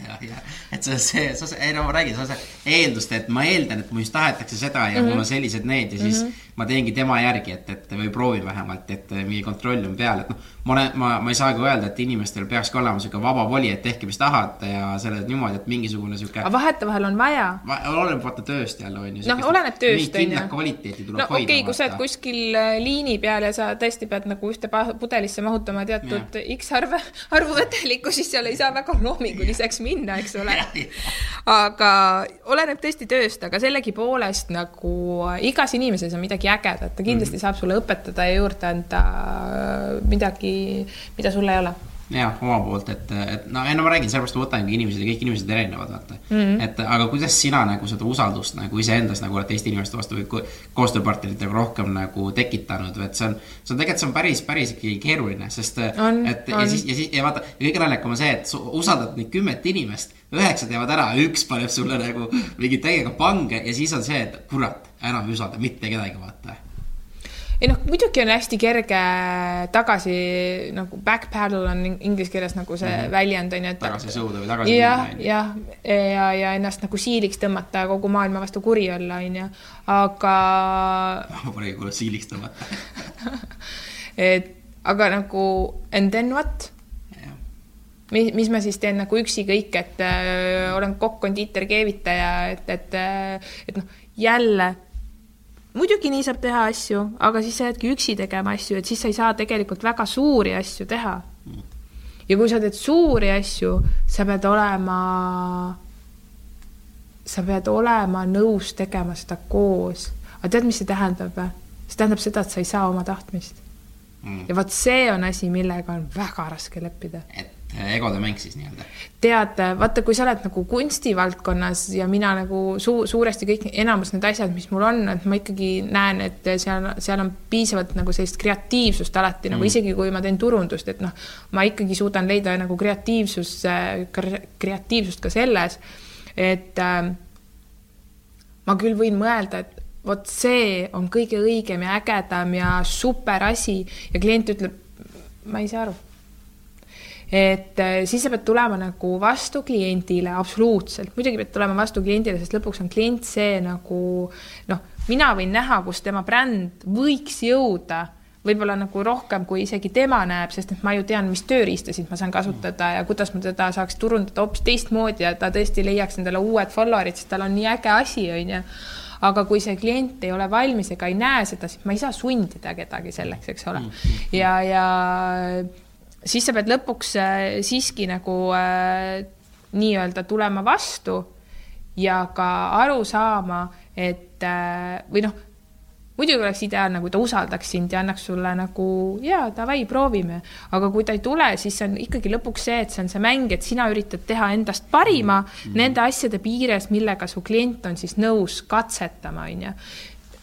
et see, see, see, ei no ma räägin, see on see eeldust, et ma eeldan, et minust tahetakse seda ja mm -hmm. mul on sellised need ja siis mm -hmm. Ma teengi tema järgi, et, et või proovin vähemalt, et mingi kontroll on peal, et noh, ma olen, ma, ma ei saagi öelda, et inimestel peakski olema sihuke vaba voli, et tehke, mis tahate ja selle niimoodi, et mingisugune sihuke. aga vahetevahel on vaja. oleneb vaata tööst jälle on ju. noh, oleneb tööst on ju. kvaliteeti tuleb no, hoida okay, sa oled kuskil äh, liini peal ja sa tõesti pead nagu ühte pudelisse mahutama teatud X arve, arvu vedelikku, siis seal ei saa väga loominguliseks minna, eks ole. (laughs) aga oleneb tõesti tööst, aga sellegipoolest nagu äh, igas inimeses on midagi ägedat, ta kindlasti saab sulle õpetada ja juurde anda äh, midagi, mida sul ei ole jah, oma poolt, et, et no, ei no ma räägin, sellepärast ma võtangi inimesed ja kõik inimesed erinevad, vaata mm. -hmm. et aga kuidas sina nagu seda usaldust nagu iseendas nagu oled teiste inimeste vastu või ko- koostööpartneritega rohkem nagu tekitanud või et see on, see on tegelikult, see on päris, päris ikkagi keeruline, sest On, et ja on. siis, ja siis ja vaata, ja kõige naljakam on see, et sa usaldad neid kümmet inimest, üheksad jäävad ära, üks paneb sulle nagu mingi täiega pange ja siis on see, et kurat, enam ei usalda mitte kedagi, vaata ei noh, muidugi on hästi kerge tagasi nagu backpedal on in- inglise keeles nagu see mm -hmm. väljend on ju, et. tagasi sõuda või tagasi jah minna,, on ju. jah, ja, ja ennast nagu siiliks tõmmata ja kogu maailma vastu kuri olla, on ju, aga (laughs) ma pole kuulnud siiliks tõmmata. (laughs) et aga nagu and then what? mis, mis ma siis teen nagu üksi kõik, et äh, olen kokk, kondiiter, keevitaja, et, et, et noh, jälle muidugi nii saab teha asju, aga siis sa jäädki üksi tegema asju, et siis sa ei saa tegelikult väga suuri asju teha. ja kui sa teed suuri asju, sa pead olema, sa pead olema nõus tegema seda koos. aga tead, mis see tähendab või? see tähendab seda, et sa ei saa oma tahtmist. ja vot see on asi, millega on väga raske leppida et egode mäng siis nii-öelda. tead, vaata, kui sa oled nagu kunstivaldkonnas ja mina nagu suu-, suuresti kõik, enamus need asjad, mis mul on, et ma ikkagi näen, et seal, seal on piisavalt nagu sellist kreatiivsust alati mm. nagu isegi kui ma teen turundust, et noh, ma ikkagi suudan leida nagu kreatiivsus, kreatiivsust ka selles, et äh, ma küll võin mõelda, et vot see on kõige õigem ja ägedam ja super asi ja klient ütleb, ma ei saa aru et äh, siis sa pead tulema nagu vastu kliendile, absoluutselt, muidugi pead tulema vastu kliendile, sest lõpuks on klient see nagu noh, mina võin näha, kus tema bränd võiks jõuda, võib-olla nagu rohkem, kui isegi tema näeb, sest et ma ju tean, mis tööriistasid ma saan kasutada ja kuidas ma teda saaks turundada hoopis teistmoodi ja ta tõesti leiaks endale uued follower'id, sest tal on nii äge asi, onju aga kui see klient ei ole valmis ega ei näe seda, siis ma ei saa sundida kedagi selleks, eks ole. ja, ja siis sa pead lõpuks äh, siiski nagu äh, nii-öelda tulema vastu ja ka aru saama, et äh, või noh, muidugi oleks ideaalne, kui ta usaldaks sind ja annaks sulle nagu jaa, davai, proovime, aga kui ta ei tule, siis see on ikkagi lõpuks see, et see on see mäng, et sina üritad teha endast parima mm -hmm. nende asjade piires, millega su klient on siis nõus katsetama, onju.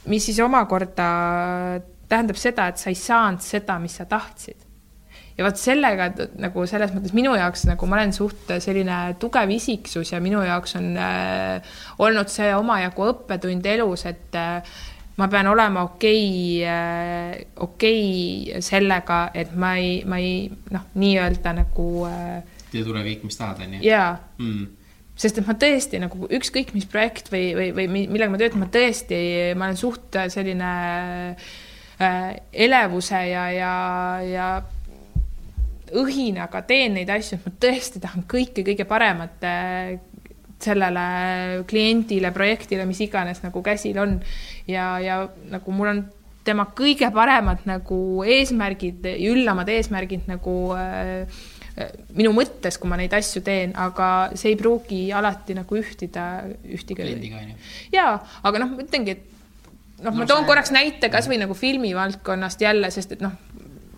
mis siis omakorda tähendab seda, et sa ei saanud seda, mis sa tahtsid ja vot sellega nagu selles mõttes minu jaoks nagu ma olen suht selline tugev isiksus ja minu jaoks on äh, olnud see omajagu õppetund elus, et äh, ma pean olema okei äh,, okei sellega, et ma ei, ma ei noh, nii-öelda nagu äh, tee tule kõik, mis tahad, onju. jaa Mm. sest et ma tõesti nagu ükskõik mis projekt või, või, või mi- millega ma töötan, ma tõesti, ma olen suht selline äh, elevuse ja, ja, ja õhinaga teen neid asju, et ma tõesti tahan kõike kõige paremat äh, sellele kliendile, projektile, mis iganes nagu käsil on ja, ja nagu mul on tema kõige paremad nagu eesmärgid, üllamad eesmärgid nagu äh, minu mõttes, kui ma neid asju teen, aga see ei pruugi alati nagu ühtida, ühtiga. kliendiga, onju. jaa, aga noh, ma ütlengi, et noh no,, ma toon see- korraks näite kasvõi nagu filmivaldkonnast jälle, sest et noh,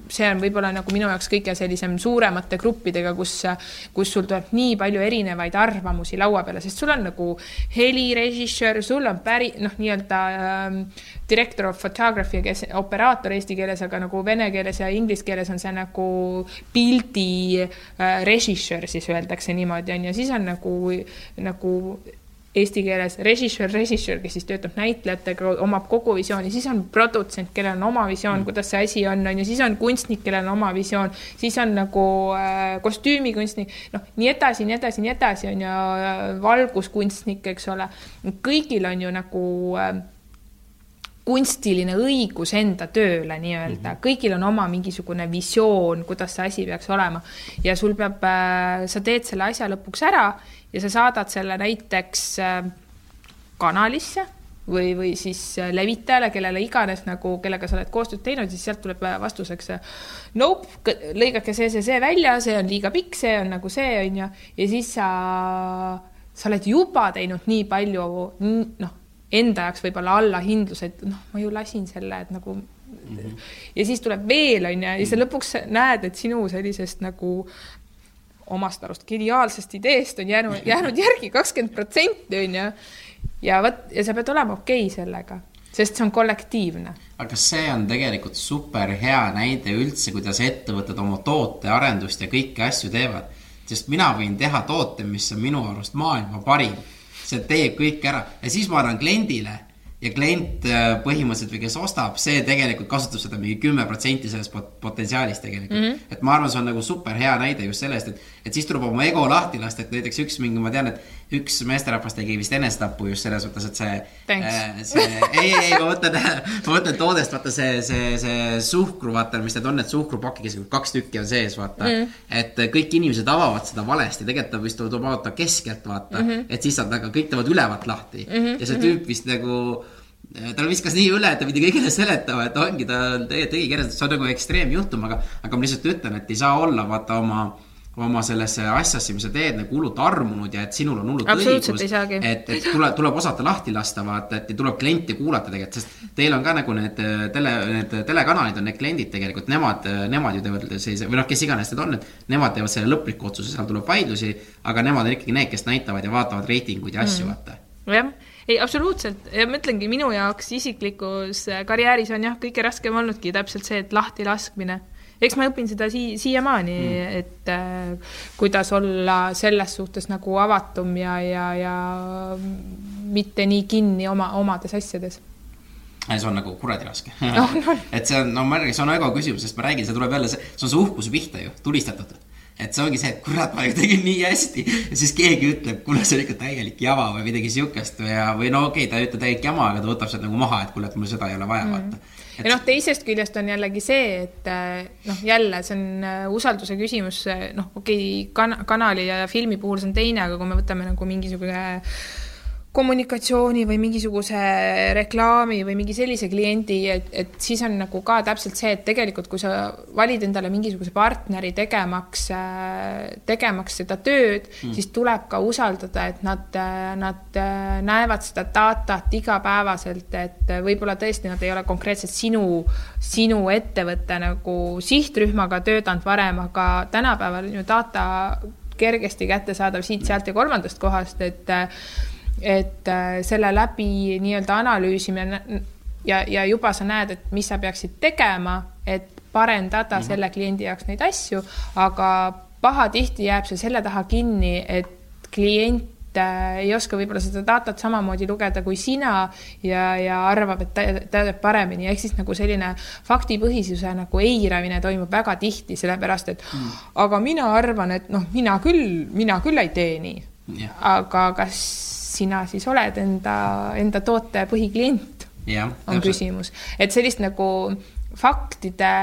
see on võib-olla nagu minu jaoks kõige sellisem suuremate gruppidega, kus, kus sul tuleb nii palju erinevaid arvamusi laua peale, sest sul on nagu helirežissöör, sul on päri-, noh, nii-öelda ähm, director of photography, kes operaator eesti keeles, aga nagu vene keeles ja inglise keeles on see nagu pildi äh, režissöör, siis öeldakse niimoodi, on ju, siis on nagu, nagu eesti keeles režissöör, režissöör, kes siis töötab näitlejatega, omab kogu visiooni, siis on produtsent, kellel on oma visioon, kuidas see asi on, on ju, siis on kunstnik, kellel on oma visioon, siis on nagu äh, kostüümikunstnik, noh, nii edasi, nii edasi, nii edasi on ju äh, valguskunstnik, eks ole. kõigil on ju nagu äh, kunstiline õigus enda tööle nii-öelda mm, -hmm. kõigil on oma mingisugune visioon, kuidas see asi peaks olema ja sul peab äh,, sa teed selle asja lõpuks ära ja sa saadad selle näiteks äh, kanalisse, või, või siis äh, levitajale, kellele iganes nagu, kellega sa oled koostööd teinud, siis sealt tuleb äh, vastuseks nope, lõigake see, see, see välja, see on liiga pikk, see on nagu see, on ju, ja siis sa, sa oled juba teinud nii palju, noh, enda jaoks võib-olla allahindlus, et noh, ma ju lasin selle, et nagu mm. -hmm. ja siis tuleb veel, on ju, ja sa lõpuks näed, et sinu sellisest nagu omast arust geniaalsest ideest on jäänud, jäänud järgi kakskümmend protsenti, on ju ja vot, ja sa pead olema okei okay sellega, sest see on kollektiivne. aga see on tegelikult super hea näide üldse, kuidas ettevõtted oma tootearendust ja kõiki asju teevad. sest mina võin teha toote, mis on minu arust maailma parim. see teeb kõik ära ja siis ma annan kliendile ja klient äh, põhimõtteliselt või kes ostab, see tegelikult kasutab seda mingi kümme protsenti sellest pot potentsiaalist tegelikult mm. -hmm. et ma arvan, see on nagu super hea näide just sellest, et, et siis tuleb oma ego lahti lasta, et näiteks üks mingi, ma tean, et üks meesterahvas tegi vist enesetappu just selles mõttes, et see. see, (laughs) ei, ei, ma mõtlen, ma mõtlen toodest, vaata see, see, see suhkru, vaata, mis need on, need suhkrupakikesed, kaks tükki on sees, vaata mm.. et kõik inimesed avavad seda valesti, tegelikult ta vist tuleb avada keskelt, vaata mm, -hmm. et siis saab nagu kõik teevad ülevalt lahti mm -hmm. ja see tüüp vist nagu tal viskas nii üle, et ta pidi kõigile seletama, et ongi, ta tegi, tegi et see on nagu ekstreemjuhtum, aga, aga ma lihtsalt ütlen, et ei saa olla vaata oma oma sellesse asjasse, mis sa teed nagu hullult armunud ja et sinul on hullult õigus, et, et tuleb, tuleb osata lahti lasta, vaata, et tuleb klienti kuulata tegelikult, sest teil on ka nagu need tele, need telekanalid on need kliendid tegelikult, nemad, nemad ju teevad sellise või noh, kes iganes need on, et nemad teevad selle lõpliku otsuse, seal tuleb vaidlusi, aga nemad on ikkagi need, kes näitavad ja vaatavad reitinguid ja asju mm., vaata. jah ei, absoluutselt ja ma ütlengi, minu jaoks isiklikus karjääris on jah, kõige raskem olnudki täpselt see, et lahtilaskmine. eks ma õpin seda sii-, siiamaani mm., et äh, kuidas olla selles suhtes nagu avatum ja, ja, ja mitte nii kinni oma, omades asjades see on nagu kuradi raske no. (laughs) No. et see on, no ma räägin, see on ego küsimus, sest ma räägin, see tuleb jälle, see on see uhkuse pihta ju, tulistatud et see ongi see, et kurat, ma ju tegin nii hästi ja siis keegi ütleb, kuule, see on ikka täielik jama või midagi siukest või, või no okei okay,, ta ei ütle täielik jama, aga ta võtab sealt nagu maha, et kuule, et mul seda ei ole vaja mm. vaata. ja noh, teisest küljest on jällegi see, et noh, jälle see on usalduse küsimus, noh, okei okay, kan, kanali ja filmi puhul see on teine, aga kui me võtame nagu mingisugune kommunikatsiooni või mingisuguse reklaami või mingi sellise kliendi, et, et siis on nagu ka täpselt see, et tegelikult kui sa valid endale mingisuguse partneri tegemaks, tegemaks seda tööd mm., siis tuleb ka usaldada, et nad, nad näevad seda datat igapäevaselt, et võib-olla tõesti nad ei ole konkreetselt sinu, sinu ettevõtte nagu sihtrühmaga töötanud varem, aga tänapäeval ju data kergesti kättesaadav siit-sealt ja kolmandast kohast, et et selle läbi nii-öelda analüüsimine ja, ja juba sa näed, et mis sa peaksid tegema, et parendada mm -hmm. selle kliendi jaoks neid asju, aga pahatihti jääb see selle taha kinni, et klient ei oska võib-olla seda datat samamoodi lugeda kui sina ja, ja arvab, et ta, ta teab paremini, ehk siis nagu selline faktipõhisuse nagu eiramine toimub väga tihti, sellepärast et mm. aga mina arvan, et noh, mina küll, mina küll ei tee nii yeah.. aga kas sina siis oled enda, enda toote põhiklient, on täpselt. küsimus. et sellist nagu faktide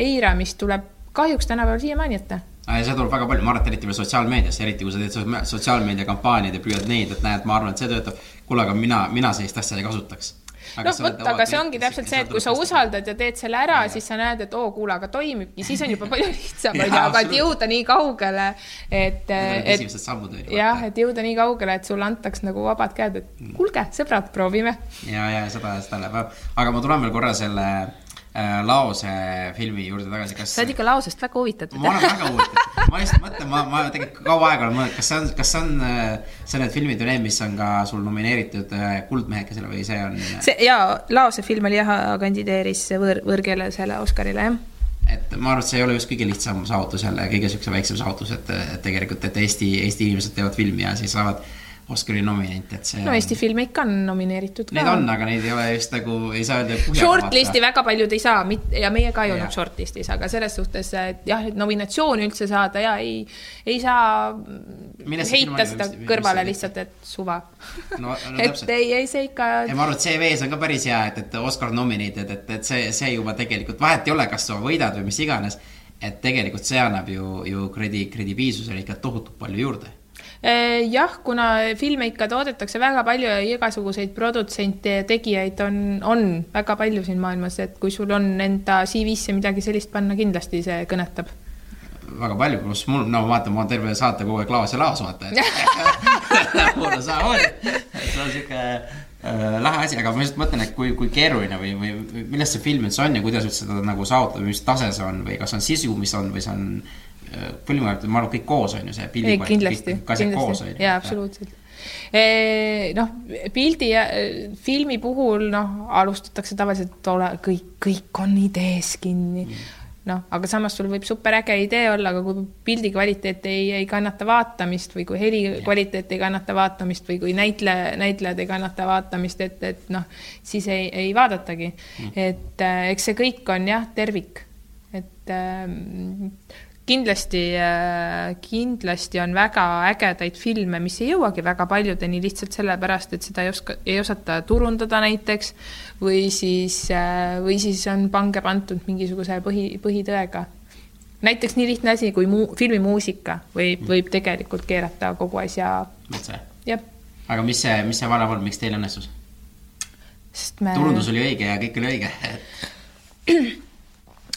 eiramist tuleb kahjuks tänapäeval siiamaani ette see tuleb väga palju, ma arvan, et eriti veel sotsiaalmeedias, eriti kui sa teed sotsiaalmeediakampaaniaid ja püüad neid, et näed, ma arvan, et see töötab. kuule, aga mina, mina sellist asja ei kasutaks noh, vot, aga see ongi täpselt see, et kui sa usaldad ja teed selle ära, siis sa näed, et oo, kuule, aga toimibki, siis on juba (laughs) palju lihtsam, onju, aga et jõuda nii kaugele, et, et jah, et jõuda nii kaugele, et sulle antaks nagu vabad käed, et Mm. kuulge, sõbrad, proovime. ja, ja seda, seda läheb, aga ma tulen veel korra selle laose filmi juurde tagasi, kas sa oled ikka lausest väga huvitatud. ma olen väga huvitatud, ma lihtsalt mõtlen, ma, ma tegelikult kaua aega olen mõelnud, kas see on, kas see on äh, see need filmid või need, mis on ka sul nomineeritud äh, Kuldmehekesele või see on? see jaa, laose film oli jah, kandideeris võõr, võõrkeelesele Oscarile jah et ma arvan, et see ei ole just kõige lihtsam saavutus jälle, kõige siukse väiksem saavutus, et, et tegelikult, et Eesti, Eesti inimesed teevad filmi ja siis saavad Oscari nominenti, et see no Eesti filme ikka on nomineeritud ka. Neid on, aga neid ei ole just nagu, ei saa öelda. Shortlisti väga paljud ei saa ja meie ka ei olnud shortlistis, aga selles suhtes, et jah, et nominatsiooni üldse saada ja ei, ei saa Millest heita seda kõrvale lihtsalt, et suva no, no, (laughs) et ei, ei see ikka. ja ma arvan, et CV-s on ka päris hea, et, et Oscar nominated, et, et see, see juba tegelikult vahet ei ole, kas sa võidad või mis iganes. et tegelikult see annab ju, ju kredi, kredibiilsusele ikka tohutult palju juurde jah, kuna filme ikka toodetakse väga palju ja igasuguseid produtsente ja tegijaid on, on väga palju siin maailmas, et kui sul on enda CV-sse midagi sellist panna, kindlasti see kõnetab. Väga palju, pluss mul, no vaata, ma terve saate kogu aeg laos ja laos, vaata, et (laughs) mul on samamoodi, et see on sihuke äh, lahe asi, aga ma lihtsalt mõtlen, et kui, kui keeruline või, või millest see film üldse on ja kuidas üldse seda nagu saavutada, mis tase see on või kas on sisu, mis on või see on filmivõrd, ma arvan, kõik koos on ju see pildi. kindlasti, kindlasti, jaa, absoluutselt. Noh, pildi ja filmi puhul noh, alustatakse tavaliselt ole, kõik, kõik on idees kinni. Mm. Noh, aga samas sul võib superäge idee olla, aga kui pildi kvaliteet ei, ei kannata vaatamist või kui heli kvaliteet ei kannata vaatamist või kui näitleja, näitlejad ei kannata vaatamist, et, et noh, siis ei, ei vaadatagi. Mm.. et äh, eks see kõik on jah, tervik, et äh, kindlasti, äh, kindlasti on väga ägedaid filme, mis ei jõuagi väga paljudeni lihtsalt sellepärast, et seda ei oska, ei osata turundada näiteks või siis, äh, või siis on pange pandud mingisuguse põhi, põhitõega. näiteks nii lihtne asi kui muu, filmimuusika võib, võib tegelikult keerata kogu asja. jah. aga mis see, mis see on, miks teil õnnestus? me. turundus oli õige ja kõik oli õige (clears throat)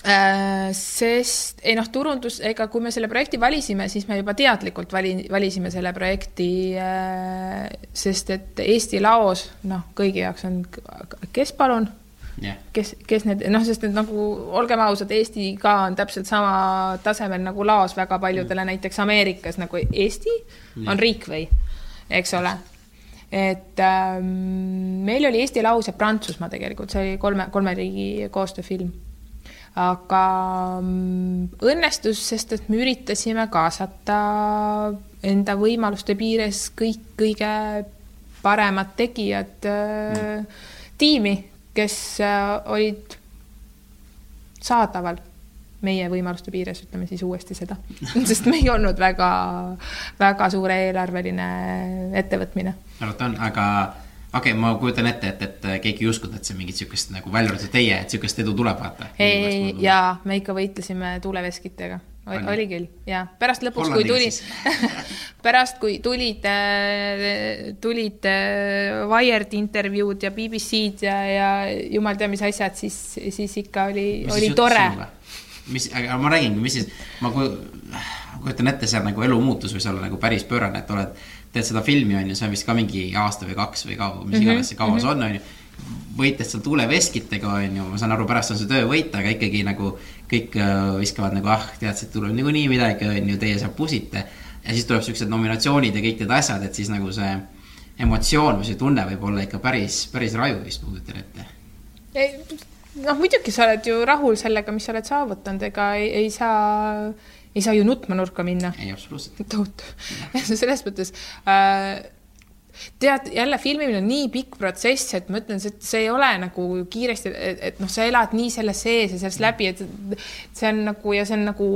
sest ei noh, turundus, ega kui me selle projekti valisime, siis me juba teadlikult vali, valisime selle projekti, äh, sest et Eesti laos noh, kõigi jaoks on, kes palun yeah., kes, kes need noh, sest et nagu olgem ausad, Eesti ka on täpselt sama tasemel nagu laos väga paljudele mm., näiteks Ameerikas nagu Eesti yeah. on riik või, eks ole et ähm, meil oli Eesti Laus ja Prantsusmaa tegelikult, see oli kolme, kolme riigi koostööfilm aga mm, õnnestus, sest et me üritasime kaasata enda võimaluste piires kõik kõige paremad tegijad mm. tiimi, kes äh, olid saadaval meie võimaluste piires, ütleme siis uuesti seda, (laughs) sest me ei olnud väga, väga suure eelarveline ettevõtmine. arvata on, aga okei okay,, ma kujutan ette, et, et keegi ei uskunud, et see mingit sihukest nagu välja arvatud teie, et sihukest edu tuleb, vaata. ei, jaa, me ikka võitlesime tuuleveskitega. oli küll, jaa. pärast lõpuks, kui tuli (laughs) pärast, kui tulid, äh, tulid äh, Wired intervjuud ja BBC-d ja, ja jumal teab mis asjad, siis, siis ikka oli, oli tore. mis, aga ma räägingi, mis siis, ma kujutan ette, seal nagu elu muutus võis olla nagu päris pöörane, et oled teed seda filmi, on ju, see on vist ka mingi aasta või kaks või kaua, mis mm -hmm. iganes see kavas mm -hmm. on, on ju. võitled seal tuuleveskitega, on ju, ma saan aru, pärast on see töö võita, aga ikkagi nagu kõik äh, viskavad nagu, ah, tead, siit tuleb niikuinii midagi, on ju, teie seal pusite. ja siis tuleb siuksed nominatsioonid ja kõik need asjad, et siis nagu see emotsioon või see tunne võib olla ikka päris, päris raju vist, ma kujutan ette. noh, muidugi sa oled ju rahul sellega, mis sa oled saavutanud, ega ei, ei saa ei saa ju nutma nurka minna. ei, absoluutselt. tohutu. (laughs) selles mõttes äh, tead, jälle filmimine on nii pikk protsess, et ma ütlen, et see ei ole nagu kiiresti, et, et noh, sa elad nii selle sees ja sellest läbi, et see on nagu ja see on nagu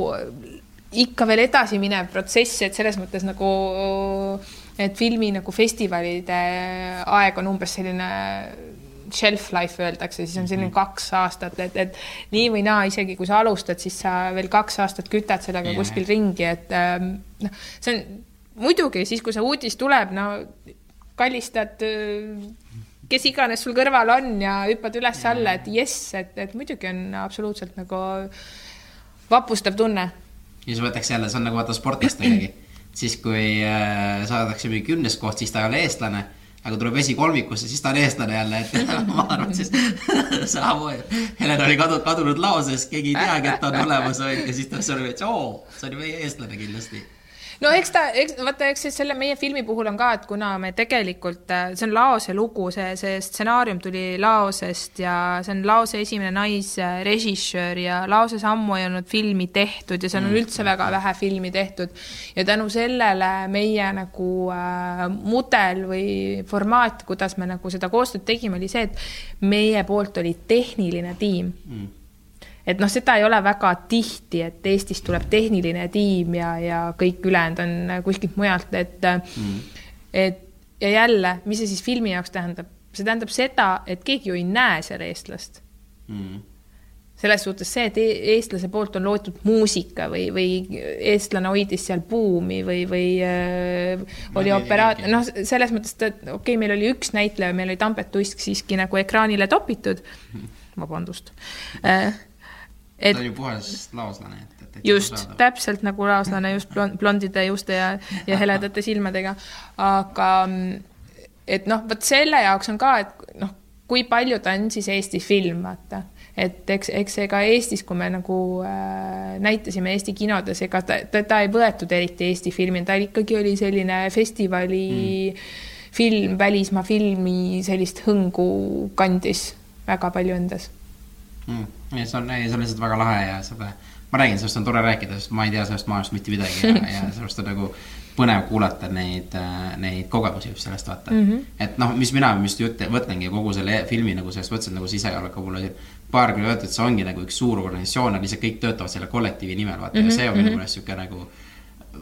ikka veel edasiminev protsess, et selles mõttes nagu, et filmi nagu festivalide aeg on umbes selline shelf life öeldakse, siis on selline mhm. kaks aastat, et, et nii või naa, isegi kui sa alustad, siis sa veel kaks aastat kütad sellega yeah. kuskil ringi, et ähm, noh, see on muidugi siis, kui see uudis tuleb, no kallistad kes iganes sul kõrval on ja hüppad üles-alla, et jess, et, et muidugi on absoluutselt nagu vapustav tunne. ja siis võetakse jälle, see on nagu vaata sportlastelegi, (clears throat) siis kui äh, saadakse mingi kümnes koht, siis ta ei ole eestlane aga tuleb esikolmikusse, siis ta on eestlane jälle, et (laughs) ma arvan, siis (laughs) samamoodi. Helen oli kadunud, kadunud laoses, keegi ei teagi, et ta on olemas, onju, ja siis ta oli, et oo, see oli meie eestlane kindlasti no eks ta, eks vaata, eks selle meie filmi puhul on ka, et kuna me tegelikult, äh, see on Laose lugu, see, see stsenaarium tuli Laosest ja see on Laose esimene naisrežissöör ja Laoses ammu ei olnud filmi tehtud ja seal on mm. üldse väga vähe filmi tehtud. ja tänu sellele meie nagu äh, mudel või formaat, kuidas me nagu seda koostööd tegime, oli see, et meie poolt oli tehniline tiim mm et noh, seda ei ole väga tihti, et Eestist tuleb tehniline tiim ja, ja kõik ülejäänud on kuskilt mujalt, et mm., et ja jälle, mis see siis filmi jaoks tähendab? see tähendab seda, et keegi ju ei näe seal eestlast mm.. selles suhtes see, et e- eestlase poolt on loodud muusika või, või eestlane hoidis seal buumi või, või äh, oli operaat-, noh, selles mõttes, et okei okay,, meil oli üks näitleja, meil oli Tambet Tuisk siiski nagu ekraanile topitud, vabandust äh,. (laughs) et ta ju puhas laoslane, et, et, et just, täpselt nagu laoslane, just blond, blondide juuste ja, ja (laughs) heledate silmadega, aga et noh, vot selle jaoks on ka, et noh, kui palju ta on siis Eesti film, vaata. Et eks, eks ega Eestis, kui me nagu äh, näitasime Eesti kinodes, ega ta, teda ei võetud eriti Eesti filmi, ta ikkagi oli selline festivali mm. film, välismaa filmi sellist hõngu kandis väga palju endas mm.. ja see on, see on lihtsalt väga lahe ja seda, ma räägin, sellest on tore rääkida, sest ma ei tea sellest maailmast mitte midagi ja, (laughs) ja sellest on nagu põnev kuulata neid, neid kogemusi just sellest vaata mm. -hmm. et noh, mis mina just jutt, mõtlengi kogu selle filmi nagu sellest mõtlesin nagu sisejulgeoleku puhul paar küll öeldud, et see ongi nagu üks suur organisatsioon, nad lihtsalt kõik töötavad selle kollektiivi nimel, vaata mm, -hmm. ja see on minu mhm. meelest niisugune nagu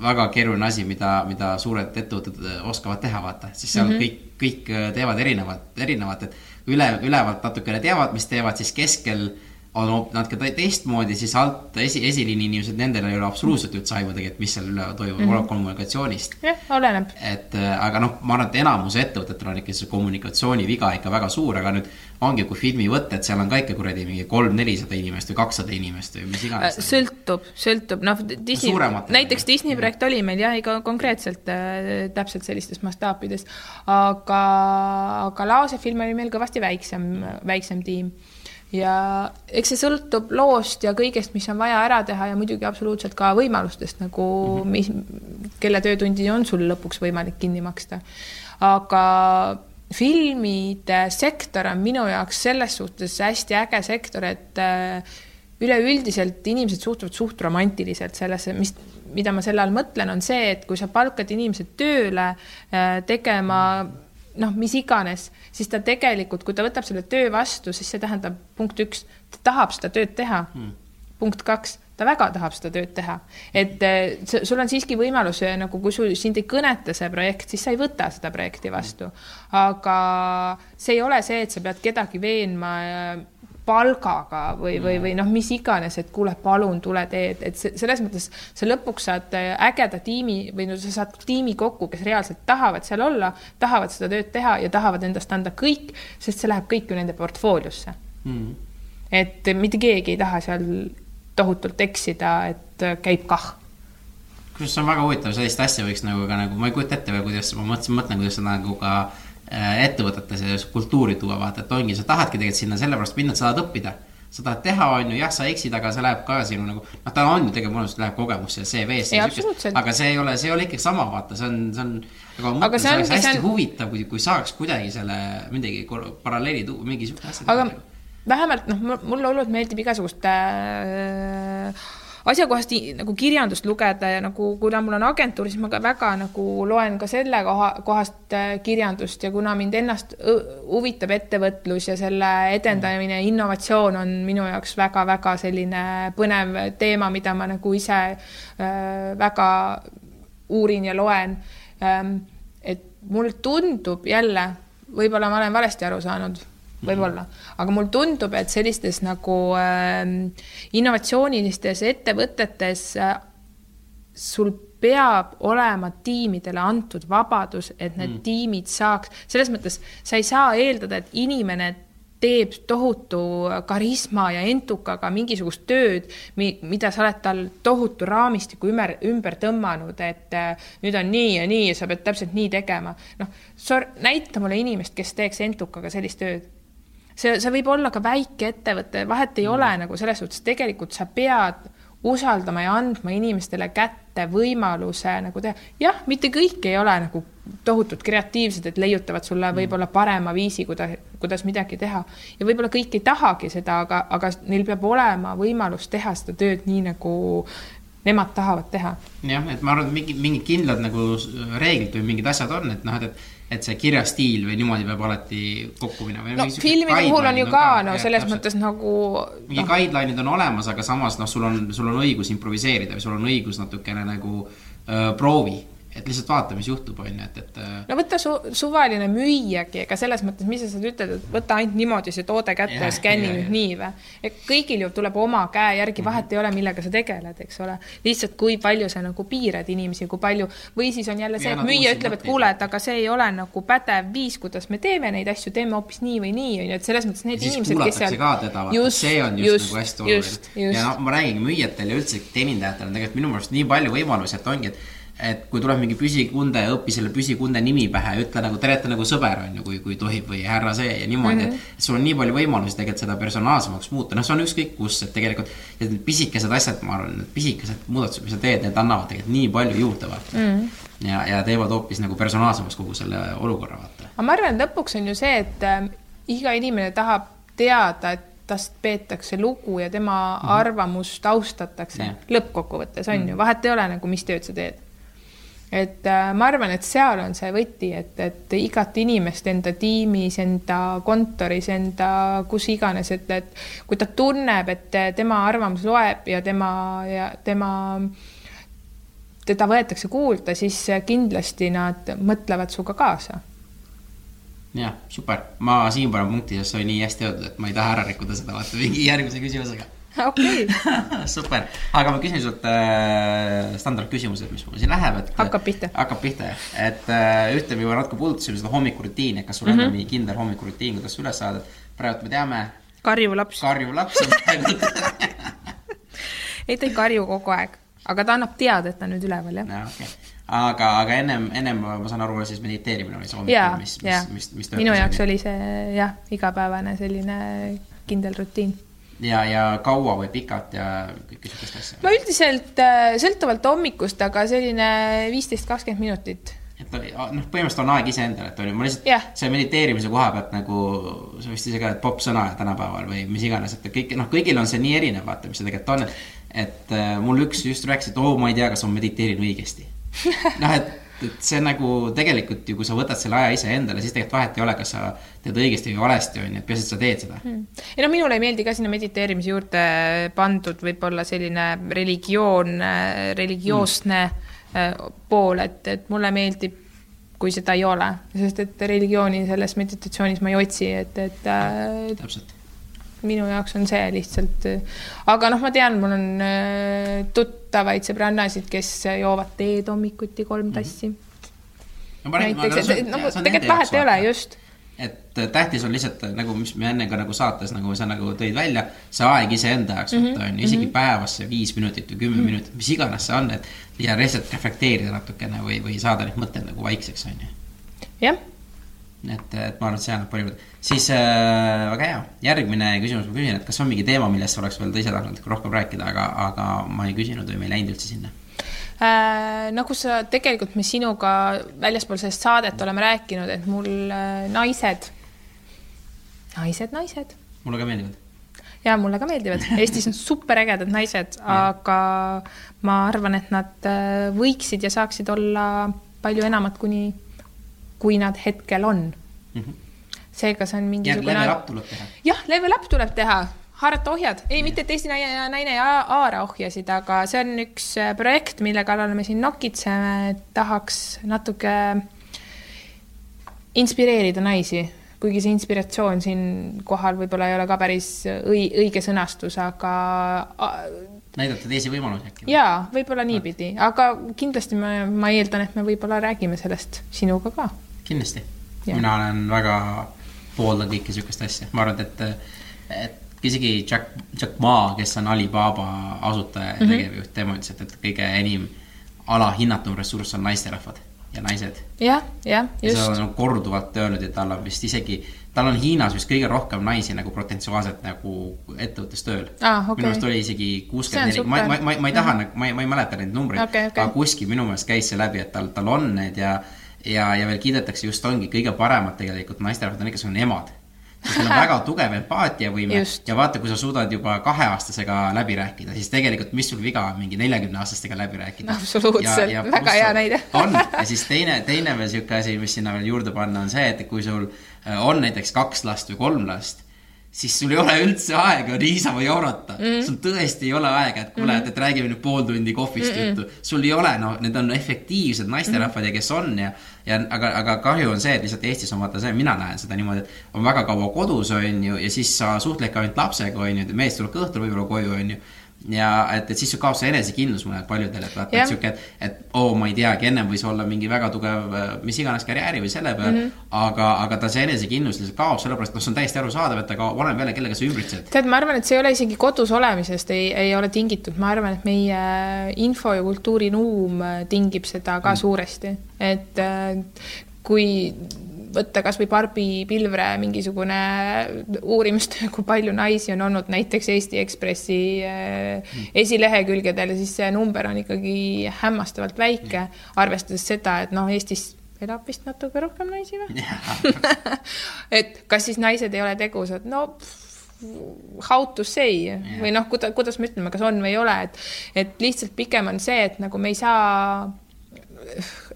väga keeruline asi, mida, mida suured ettevõtted äh, oskavad teha, vaata, siis seal mm -hmm. kõik, kõik äh, teevad erinevat, erinevat, et üle, ülevalt natukene teavad, mis teevad, siis keskel on natuke teistmoodi, siis alt esi, esiliini inimesed, nendel ei ole absoluutselt üldse aimugi, et mis seal üle toimub mm -hmm. kommunikatsioonist. jah, oleneb. et äh, aga noh, ma arvan, et enamuse ettevõtetel on ikka see kommunikatsiooniviga ikka väga suur, aga nüüd ongi, kui filmi võtta, et seal on ka ikka kuradi mingi kolm-nelisada inimest või kakssada inimest või mis iganes. Sõltub, sõltub, noh, Disney, näiteks Disney projekt oli meil jah, ikka konkreetselt äh, täpselt sellistes mastaapides, aga, aga Laose film oli meil kõvasti väiksem, väiksem tiim ja eks see sõltub loost ja kõigest, mis on vaja ära teha ja muidugi absoluutselt ka võimalustest nagu -hmm. mis, kelle töötundi on sul lõpuks võimalik kinni maksta. aga filmide sektor on minu jaoks selles suhtes hästi äge sektor, et äh, üleüldiselt inimesed suhtuvad suht romantiliselt sellesse, mis, mida ma selle all mõtlen, on see, et kui sa palkad inimesed tööle äh, tegema mm -hmm noh, mis iganes, siis ta tegelikult, kui ta võtab selle töö vastu, siis see tähendab punkt üks, ta tahab seda tööd teha. Hmm.. punkt kaks, ta väga tahab seda tööd teha, et eh, sul on siiski võimalus eh, nagu, kui sul sind ei kõneta see projekt, siis sa ei võta seda projekti vastu. aga see ei ole see, et sa pead kedagi veenma eh, palgaga või, või, või noh, mis iganes, et kuule, palun tule tee, et, et selles mõttes sa lõpuks saad äh, ägeda tiimi või no sa saad tiimi kokku, kes reaalselt tahavad seal olla, tahavad seda tööd teha ja tahavad endast anda kõik, sest see läheb kõik ju nende portfooliosse. Mm.. et mitte keegi ei taha seal tohutult eksida, et äh, käib kah. Kusjuures see on väga huvitav, sellist asja võiks nagu ka nagu, ma ei kujuta ette veel, kuidas, ma mõtlesin, mõtlen, kuidas seda nagu ka Äh, ettevõtetes ja kultuuri tuua, vaata, et ongi, sa tahadki tegelikult sinna sellepärast minna, et sa tahad õppida. sa tahad teha, on ju, jah, sa eksid, aga see läheb ka sinu nagu, noh, ta on ju tegelikult, mul läheb kogemusse CV-sse. aga see ei ole, see ei ole ikkagi sama, vaata, see on, see on. aga ma mõtlen, see oleks hästi on... huvitav, kui, kui saaks kuidagi selle midagi paralleeli tuua, mingi sihuke asja. aga vähemalt noh, mulle hullult meeldib igasugust äh, asjakohast nagu kirjandust lugeda ja nagu kuna mul on agentuur, siis ma ka väga nagu loen ka selle koha, kohast äh, kirjandust ja kuna mind ennast huvitab ettevõtlus ja selle edendamine, innovatsioon on minu jaoks väga-väga selline põnev teema, mida ma nagu ise äh, väga uurin ja loen ähm,. et mulle tundub jälle, võib-olla ma olen valesti aru saanud võib-olla, aga mulle tundub, et sellistes nagu äh, innovatsioonilistes ettevõtetes äh, sul peab olema tiimidele antud vabadus, et need mm. tiimid saaks, selles mõttes sa ei saa eeldada, et inimene teeb tohutu karisma ja entukaga mingisugust tööd, mida sa oled tal tohutu raamistiku ümber, ümber tõmmanud, et äh, nüüd on nii ja nii ja sa pead täpselt nii tegema. noh, näita mulle inimest, kes teeks entukaga sellist tööd see, see võib olla ka väike ettevõte, vahet ei mm. ole nagu selles suhtes, tegelikult sa pead usaldama ja andma inimestele kätte võimaluse nagu teha. jah, mitte kõik ei ole nagu tohutult kreatiivsed, et leiutavad sulle mm. võib-olla parema viisi, kuidas, kuidas midagi teha. ja võib-olla kõik ei tahagi seda, aga, aga neil peab olema võimalus teha seda tööd nii, nagu nemad tahavad teha. jah, et ma arvan, et mingi, mingid kindlad nagu reeglid või mingid asjad on, et noh, et, et et see kirjastiil või niimoodi peab alati kokku minema. no filmide puhul on ju ka, no selles täpselt. mõttes nagu. mingi no. guideline'id on olemas, aga samas noh, sul on, sul on õigus improviseerida või sul on õigus natukene nagu öö, proovi et lihtsalt vaata, mis juhtub, on ju, et, et äh, no võta su suvaline müüjagi, ega selles mõttes, mis sa seal ütled, et võta ainult niimoodi see toode kätte ja Jah, skänni nüüd nii või. et kõigil ju tuleb oma käe järgi, vahet ei ole, millega sa tegeled, eks ole. lihtsalt kui palju sa nagu piirad inimesi, kui palju või siis on jälle see, Ja et müüja ütleb, et kuule, et aga see ei ole nagu pädev viis, kuidas me teeme neid asju, teeme hoopis nii või nii, on ju, et selles mõttes need ja inimesed, kes seal ka teda, vaata, see on just, just nagu hästi oluline. Ja noh, ma räägingi müüjatel ja üldse teenindajatel on tegelikult minu meelest nii palju võimalusi, et ongi, et et kui tuleb mingi püsikunde ja õpi selle püsikunde nimi pähe, ütle nagu tere, et nagu sõber on ju, kui, kui tohib või härra see ja niimoodi mm, Mhm. -hmm. et sul on nii palju võimalusi tegelikult seda personaalsemaks muuta, noh, see on ükskõik kus, et tegelikult ja need pisikesed asjad, ma arvan, need pisikesed muudatused, mis sa teed, need annavad tegelikult nii palju juurde, vaata mm. -hmm. ja, ja teevad hoopis nagu personaalsemaks kogu selle olukorra, vaata. aga ma arvan, et lõpuks on ju see, et äh, iga inimene tahab teada, et tast peetakse lugu ja tema mm -hmm. arvamust austatakse Jah. lõppkokkuvõttes on mm -hmm. ju, vahet ei ole nagu, mis tööd sa teed. Et äh, ma arvan, et seal on see võti, et, et igat inimest enda tiimis, enda kontoris, enda kus iganes, et, et kui ta tunneb, et tema arvamus loeb ja tema ja tema teda võetakse kuulda, siis kindlasti nad mõtlevad sinuga kaasa jah, super, ma siin panen punkti, sest see oli nii hästi öeldud, et ma ei taha ära rikkuda seda, vaata mingi järgmise küsimusega. (laughs) okei (laughs) super, aga ma küsin sult äh, standardküsimused, mis mul siin läheb, et. Hakkab pihta. hakkab pihta jah, et äh, ühte me juba natuke puudutasime seda hommikurutiini, et kas sul on mm -hmm. mingi kindel hommikurutiin, kuidas sa üles saad, et praegu me teame, karjuv laps. karjuv laps on praegu (laughs) ei, ta ei karju kogu aeg, aga ta annab teada, et ta on nüüd üleval, jah. no,. Okay. aga, aga ennem, ennem ma saan aru, siis mediteerimine oli see ja hommikul, mis, ja mis, mis, mis minu jaoks oli see jah, igapäevane selline kindel rutiin. ja, ja kaua või pikalt ja kõike sihukest asja. ma üldiselt äh, sõltuvalt hommikust, aga selline viisteist, kakskümmend minutit. et noh, põhimõtteliselt on aeg iseendale, et on ju, ma lihtsalt Jah. see mediteerimise koha pealt nagu, sa vist ise ka, et popp sõna tänapäeval või mis iganes, et kõik, noh, kõigil on see nii erinev, vaata, mis see tegelikult on, et et äh, mul üks just rääkis, et oo, ma ei tea, kas ma mediteerin õigesti. (laughs) noh, et, et see nagu tegelikult ju, kui sa võtad selle aja iseendale, siis tegelikult vahet ei ole, kas sa teed õigesti või valesti, on ju, et peaasi, et sa teed seda mm.. ei no minule ei meeldi ka sinna mediteerimise juurde pandud võib-olla selline religioon, religioosne mm. pool, et, et mulle meeldib, kui seda ei ole, sest et religiooni selles meditatsioonis ma ei otsi, et, et äh, täpselt. Minu jaoks on see lihtsalt, aga noh, ma tean, mul on äh, tuttavaid sõbrannasid, kes joovad teed hommikuti kolm tassi. Mm. no ma räägin, näiteks, et nagu tegelikult vahet ei ole, just. et äh, tähtis on lihtsalt äh, nagu, mis me enne ka nagu saates nagu sa nagu tõid välja, see aeg iseenda jaoks Mhm, võtta on ju, isegi päevas see viis minutit või kümme minutit, mis iganes see on, et ja lihtsalt reflekteerida natukene või, või saada need mõtted nagu vaikseks, on ju. jah, et, et ma arvan, et see annab palju, siis äh, väga hea, järgmine küsimus ma küsin, et kas on mingi teema, millest oleks veel ise tahtnud rohkem rääkida, aga, aga ma ei küsinud või me ei läinud üldse sinna. äh, nagu sa tegelikult me sinuga väljaspool sellest saadet oleme rääkinud, et mul äh, naised, naised, naised. Mulle ka meeldivad. ja mulle ka meeldivad, (laughs) Eestis on superägedad naised, aga ma arvan, et nad äh, võiksid ja saaksid olla palju enamat, kuni, kui nad hetkel on. seega see on mingisugune level up tuleb teha. jah, level up tuleb teha, haarata ohjad, ei mitte, et Eesti naine, naine ei haa- haara ohjasid, aga see on üks äh, projekt, mille kallal me siin nokitseme, tahaks natuke inspireerida naisi, kuigi see inspiratsioon siinkohal võib-olla ei ole ka päris õi-, õige sõnastus, aga näidata teisi võimalusi äkki. jaa, võib-olla niipidi, aga kindlasti ma, ma eeldan, et me võib-olla räägime sellest sinuga ka. kindlasti. Mina olen väga, pooldan kõike sihukest asja, ma arvan, et, et isegi Jack, Jack Ma, kes on Alibaba asutaja ja Mhm. tegevjuht, tema ütles, et, et kõige enim alahinnatum ressurss on naisterahvad ja naised. jah, jah, ja seda just on nagu korduvalt öelnud ja tal on vist isegi, tal on Hiinas vist kõige rohkem naisi nagu potentsiaalselt nagu ettevõttes tööl Aa, okei. minu arust oli isegi kuuskümmend neli, ma, ma, ma, ma ei taha nagu, ma ei, ma ei mäleta neid numbreid Okei, okei. aga kuskil minu meelest käis see läbi, et tal, tal on need ja ja, ja veel kiidetakse just ongi kõige paremad tegelikult naisterahvad on need, kes on emad. sest neil on (laughs) väga tugev empaatiavõime ja vaata, kui sa suudad juba kaheaastasega läbi rääkida, siis tegelikult mis sul viga on mingi neljakümneaastastega läbi rääkida. Absoluutselt, väga hea näide. (laughs) on ja siis teine, teine veel sihuke asi, mis sinna veel juurde panna, on see, et kui sul äh, on näiteks kaks last või kolm last, siis sul ei ole üldse aega niisama jaurata mm. -hmm. sul tõesti ei ole aega, et kuule mm, -hmm. et räägime nüüd pool tundi kohvist mm -hmm. juttu. sul ei ole, noh, need on efektiivsed naisterahvad mm -hmm. ja kes on ja, ja aga, aga kahju on see, et lihtsalt Eestis on vaata see, mina näen seda niimoodi, et on väga kaua kodus, on ju, ja siis sa suhtledki ainult lapsega, on ju, mees tuleb ka õhtul võib-olla koju, on ju ja et, et siis kaob see enesekindlus mõnel paljudel, et vaata, et sihuke, et, et oo oh,, ma ei teagi, ennem võis olla mingi väga tugev mis iganes karjääri või selle peal mm, -hmm. aga, aga ta see enesekindlus lihtsalt kaob, sellepärast noh, see on täiesti arusaadav, et aga oleneb jälle, kellega sa ümbritsed. tead, ma arvan, et see ei ole isegi kodus olemisest ei, ei ole tingitud, ma arvan, et meie info ja kultuurinuum tingib seda ka mm. suuresti, et äh, kui võtta kasvõi Barbi Pilvre mingisugune uurimistöö, (laughs) kui palju naisi on olnud näiteks Eesti Ekspressi äh, esilehekülgedel siis see number on ikkagi hämmastavalt väike, arvestades seda, et noh, Eestis elab vist natuke rohkem naisi või? (laughs) Et kas siis naised ei ole tegusad, no how to say? Yeah. või noh, kuida-, kuidas me ütleme, kas on või ei ole, et, et lihtsalt pigem on see, et nagu me ei saa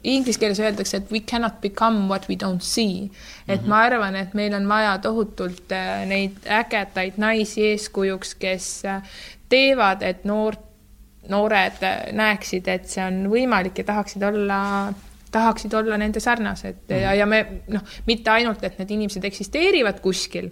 inglise keeles öeldakse, et we cannot become what we don't see. et mm -hmm. ma arvan, et meil on vaja tohutult äh, neid ägedaid naisi eeskujuks, kes äh, teevad, et noort, noored äh, näeksid, et see on võimalik ja tahaksid olla tahaksid olla nende sarnased mm -hmm. ja, ja me noh, mitte ainult, et need inimesed eksisteerivad kuskil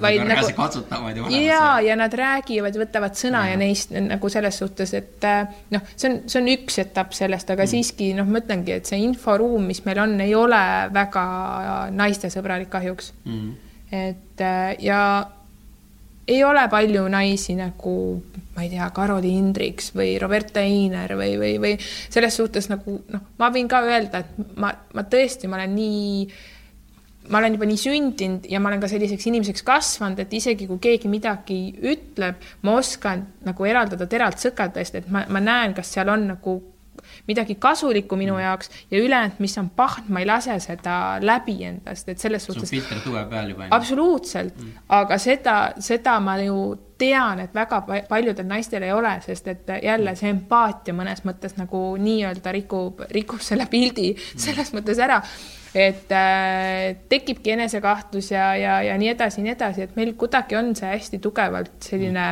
vaid nagu katsutavad ja ja, ja nad räägivad, võtavad sõna ja. ja neist nagu selles suhtes, et äh, noh, see on, see on üks etapp sellest, aga mm. siiski noh, ma ütlengi, et see inforuum, mis meil on, ei ole väga naistesõbralik kahjuks mm.. et äh, ja ei ole palju naisi nagu, ma ei tea, Karoli Hindriks või Roberta Einer või, või, või selles suhtes nagu noh, ma võin ka öelda, et ma, ma tõesti, ma olen nii ma olen juba nii sündinud ja ma olen ka selliseks inimeseks kasvanud, et isegi kui keegi midagi ütleb, ma oskan nagu eraldada teralt sõkaldest, et ma, ma näen, kas seal on nagu midagi kasulikku minu mm. jaoks ja ülejäänud, mis on paht, ma ei lase seda läbi endast, et selles suhtes. sul filter tugev peal juba. absoluutselt mm., aga seda, seda ma ju tean, et väga paljudel naistel ei ole, sest et jälle see empaatia mõnes mõttes nagu nii-öelda rikub, rikub selle pildi mm. selles mõttes ära et äh, tekibki enesekahtlus ja, ja, ja nii edasi, nii edasi, et meil kuidagi on see hästi tugevalt selline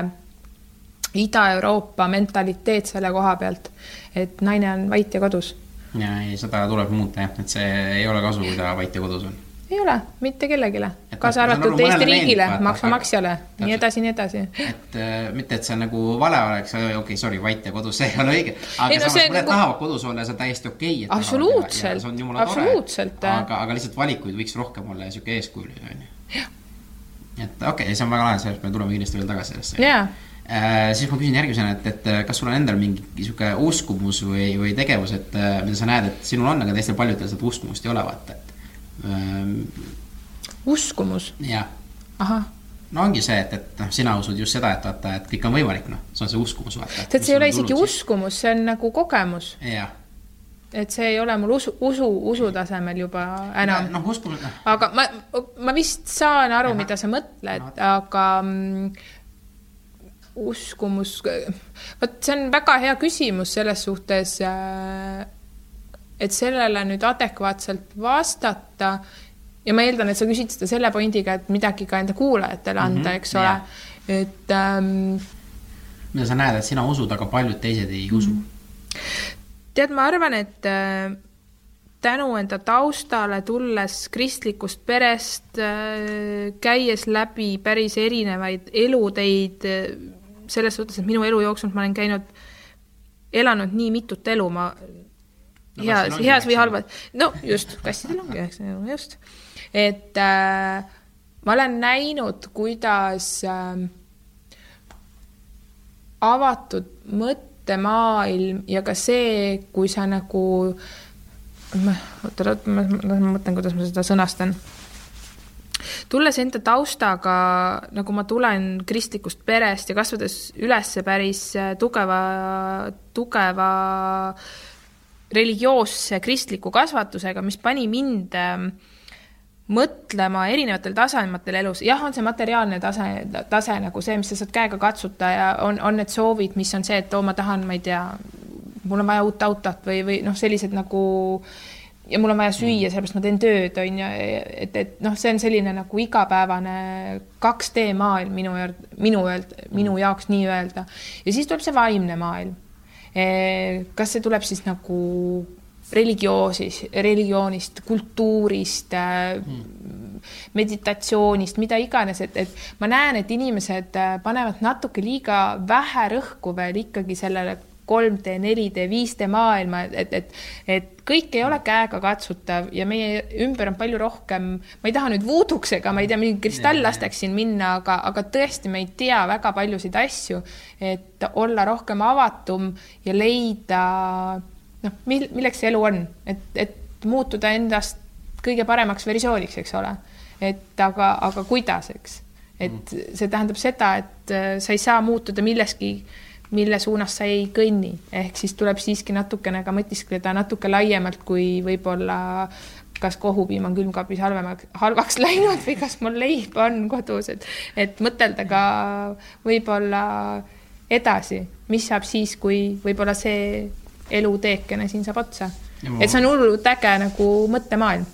Ida-Euroopa mentaliteet selle koha pealt, et naine on vait ja kodus. ja ei, seda tuleb muuta jah, et see ei ole kasu, kui ta vait ja kodus on ei ole mitte kellelegi, kaasa arvatud Eesti riigile, maksumaksjale, nii edasi, nii edasi. et äh, mitte, et see nagu vale oleks, okei okay,, sorry, vait ja kodus, see ei ole õige. aga ei, no, samas mõned nagu... tahavad kodus olla ja see on täiesti okei okay,. absoluutselt, absoluutselt. aga, aga lihtsalt valikuid võiks rohkem olla ja sihuke eeskujuline on ju. et okei okay,, see on väga lahe, sellest me tuleme kindlasti veel tagasi sellesse yeah. Äh, siis ma küsin järgmisena, et, et kas sul on endal mingi sihuke uskumus või, või tegevus, et äh, mida sa näed, et sinul on, aga teistel paljudel seda uskumust ei ole, vaata, ähm,. uskumus? jah. ahah no ongi see, et, et noh, sina usud just seda, et vaata, et kõik on võimalik, noh, see on see uskumus, vaata. tead, see ei ole isegi uskumus, see on nagu kogemus. jah. et see ei ole mul usu, usu, usu tasemel juba enam. noh, uskumus no.. aga ma, ma vist saan aru, mida sa mõtled no., aga mm, uskumus, vot see on väga hea küsimus selles suhtes äh, et sellele nüüd adekvaatselt vastata ja ma eeldan, et sa küsid seda selle pointiga, et midagi ka enda kuulajatele anda mm, -hmm, eks ole, et ähm,. mida sa näed, et sina usud, aga paljud teised ei usu? -hmm. tead, ma arvan, et äh, tänu enda taustale, tulles kristlikust perest äh,, käies läbi päris erinevaid eluteid äh,, selles suhtes, et minu elu jooksul ma olen käinud, elanud nii mitut elu, ma heas, heas või halvas, no just, kassidel ongi üheksa elu, just. et äh, ma olen näinud, kuidas äh, avatud mõttemaailm ja ka see, kui sa nagu, oota, ma, ma mõtlen, kuidas ma seda sõnastan. Tulles enda taustaga, nagu ma tulen kristlikust perest ja kasvades üles päris äh, tugeva, tugeva religioosse kristliku kasvatusega, mis pani mind äh, mõtlema erinevatel tasematel elus, jah, on see materiaalne tase, tase nagu see, mis sa saad käega katsuta ja on, on need soovid, mis on see, et oo, ma tahan, ma ei tea, mul on vaja uut autot või, või noh, sellised nagu ja mul on vaja süüa, sellepärast ma teen tööd, on ju, et, et noh, see on selline nagu igapäevane 2D maailm minu, minu minu jaoks nii-öelda. ja siis tuleb see vaimne maailm. Kas see tuleb siis nagu religioosis, religioonist, kultuurist mm., meditatsioonist, mida iganes, et, et ma näen, et inimesed panevad natuke liiga vähe rõhku veel ikkagi sellele 3D, 4D, 5D maailma, et, et, et kõik ei ole käegakatsutav ja meie ümber on palju rohkem, ma ei taha nüüd vuuduks ega ma ei tea, mingi kristalllasteks siin minna, aga, aga tõesti, me ei tea väga paljusid asju, et olla rohkem avatum ja leida noh, mil-, milleks see elu on, et, et muutuda endast kõige paremaks versiooniks, eks ole. et aga, aga kuidas, eks, et see tähendab seda, et äh, sa ei saa muutuda milleski mille suunas sa ei kõnni, ehk siis tuleb siiski natukene ka mõtiskleda natuke laiemalt kui võib-olla kas kohupiim on külmkapis halvemaks, halvaks (laughs) läinud või kas mul leib on kodus, et, et mõtelda ka võib-olla edasi, mis saab siis, kui võib-olla see eluteekene siin saab otsa. et see on hullult äge nagu mõttemaailm.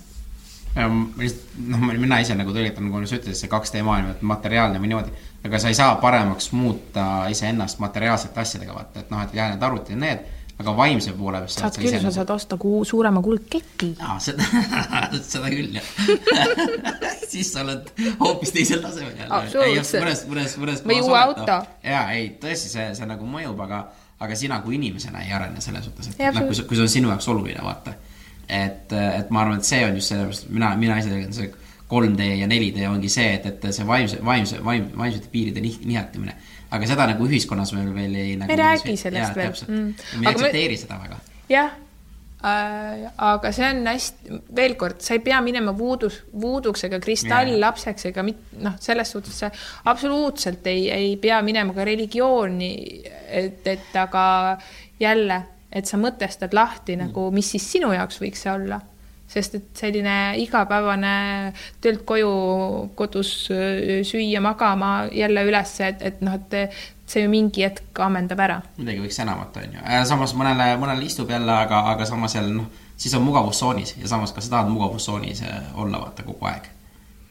Ja ma lihtsalt, noh, mina ise nagu tõlgitan, nagu sa ütlesid, see 2D maailm, et materiaalne või niimoodi aga sa ei saa paremaks muuta iseennast materiaalsete asjadega, vaata, et noh, et jah, need arvutid ja need, aga vaimse poole pealt saad küll, sa saad osta kuu suurema kuldketi. aa, seda (laughs) seda küll, jah (laughs) siis sa oled hoopis teisel tasemel jälle. mõnes, mõnes, mõnes või uue auto. jaa, ei, tõesti, see, see nagu mõjub, aga, aga sina kui inimesena ei arene selles suhtes, et noh, kui, kui see on sinu jaoks oluline, vaata. et, et ma arvan, et see on just sellepärast, mina, mina ise tegelikult see 3D ja 4D ongi see, et, et see vaimse, vaimse, vaim, vaimsete piiride nih, nihetamine. aga seda nagu ühiskonnas meil veel ei nagu,. ei räägi sellest veel. Mm. me ei aktsepteeri seda väga. jah äh,, aga see on hästi, veel kord, sa ei pea minema voodus, vooduks ega kristalllapseks ega mit-, noh, selles suhtes sa absoluutselt ei, ei pea minema ka religiooni, et, et aga jälle, et sa mõtestad lahti mm. nagu, mis siis sinu jaoks võiks see olla sest et selline igapäevane töölt koju, kodus süüa, magama, jälle üles, et, et noh, et see ju mingi hetk ammendab ära. midagi võiks enamat, on ju. Äh, samas mõnele, mõnele istub jälle, aga, aga samas jälle noh, siis on mugavustsoonis ja samas, kas sa tahad mugavustsoonis äh, olla, vaata, kogu aeg?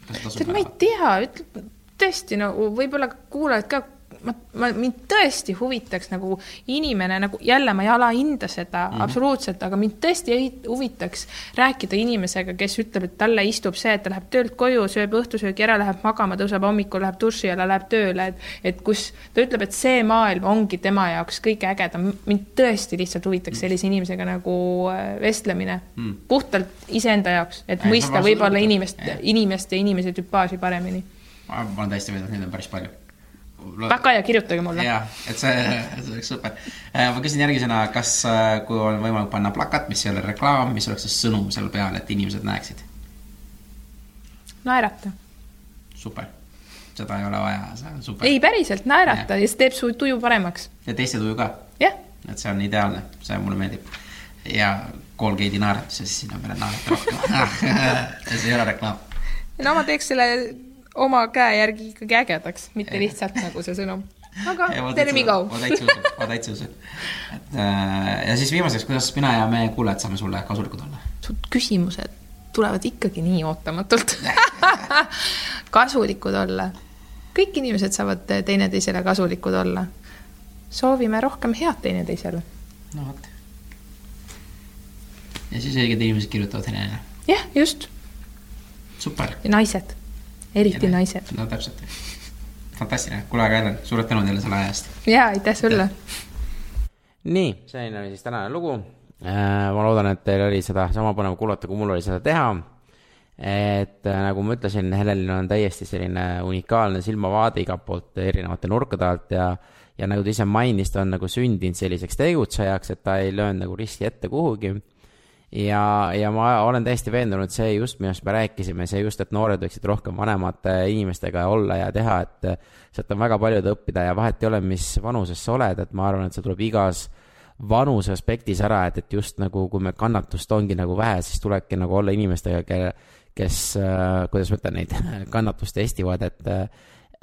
tead, ma ei tea, ütle, tõesti no võib-olla kuulajad ka ma, ma, mind tõesti huvitaks nagu inimene nagu jälle ma ei alahinda seda mm -hmm. absoluutselt, aga mind tõesti huvitaks rääkida inimesega, kes ütleb, et talle istub see, et ta läheb töölt koju, sööb õhtusöögi ära, läheb magama, tõuseb hommikul, läheb duši alla, läheb tööle, et, et kus ta ütleb, et see maailm ongi tema jaoks kõige ägedam. mind tõesti lihtsalt huvitaks sellise inimesega nagu äh, vestlemine mm. puhtalt iseenda jaoks, et mõista võib-olla inimest, inimest ja inimese tüpaaži paremini. ma olen täiesti veendunud, neid on päris palju väga hea, kirjutage mulle. jaa, et see, see oleks super. Äh, ma küsin järgmisena, kas, äh, kui on võimalik panna plakat, mis ei ole reklaam, mis oleks siis sõnum seal peal, et inimesed näeksid? naerata. super, seda ei ole vaja, see on super. ei, päriselt naerata ja, ja see teeb su tuju paremaks. ja teiste tuju ka. jah. et see on ideaalne, see mulle meeldib. ja Colgate'i naeratus ja siis sinna peale naerata rohkem (laughs) see ei ole reklaam. no ma teeks selle oma käe järgi ikkagi ägedaks, mitte lihtsalt nagu see sõnum. (laughs) aga there we go. ma täitsa usun, ma täitsa usun. et äh, ja siis viimaseks, kuidas mina ja meie kuulajad saame sulle kasulikud olla? su küsimused tulevad ikkagi nii ootamatult (laughs) kasulikud olla. kõik inimesed saavad teineteisele kasulikud olla. soovime rohkem head teineteisele. no vot. ja siis õiged inimesed kirjutavad Helene. jah, just. super. ja naised eriti ja, naised. no täpselt, fantastiline, kuule, aga Helen, suured tänud jälle selle aja eest. ja aitäh sulle. nii, selline oli siis tänane lugu. Äh, ma loodan, et teil oli seda sama põnev kuulata, kui mul oli seda teha. et äh, nagu ma ütlesin, Helenil on täiesti selline unikaalne silmavaade igalt poolt erinevate nurkade alt ja ja nagu ta ise mainis, ta on nagu sündinud selliseks tegutsejaks, et ta ei löönud nagu riski ette kuhugi ja, ja ma olen täiesti veendunud, see just, millest me rääkisime, see just, et noored võiksid rohkem vanemate inimestega olla ja teha, et sealt on väga palju õppida ja vahet ei ole, mis vanuses sa oled, et ma arvan, et see tuleb igas vanuse aspektis ära, et, et just nagu, kui me kannatust ongi nagu vähe, siis tulebki nagu olla inimestega, kelle, kes, kuidas ma ütlen, neid (laughs) kannatust testivad, et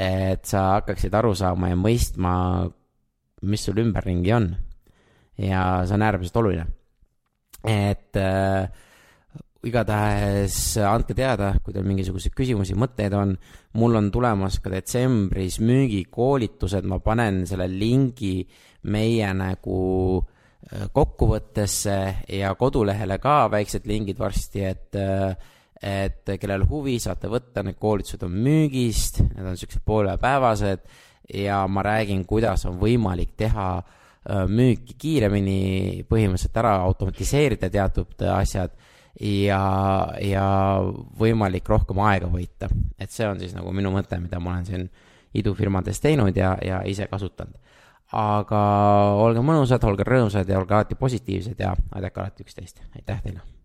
et sa hakkaksid aru saama ja mõistma, mis sul ümberringi on. ja see on äärmiselt oluline et äh, igatahes andke teada, kui teil mingisuguseid küsimusi, mõtteid on. mul on tulemas ka detsembris müügikoolitused, ma panen selle lingi meie nagu äh, kokkuvõttesse ja kodulehele ka väiksed lingid varsti, et et kellel huvi, saate võtta, need koolitused on müügist, need on niisugused poolepäevased ja ma räägin, kuidas on võimalik teha äh, müüki kiiremini, põhimõtteliselt ära automatiseerida teatud asjad ja, ja võimalik rohkem aega võita. et see on siis nagu minu mõte, mida ma olen siin idufirmades teinud ja, ja ise kasutanud. aga olge mõnusad, olge rõõmsad ja olge alati positiivsed ja aidake alati üksteist, aitäh teile!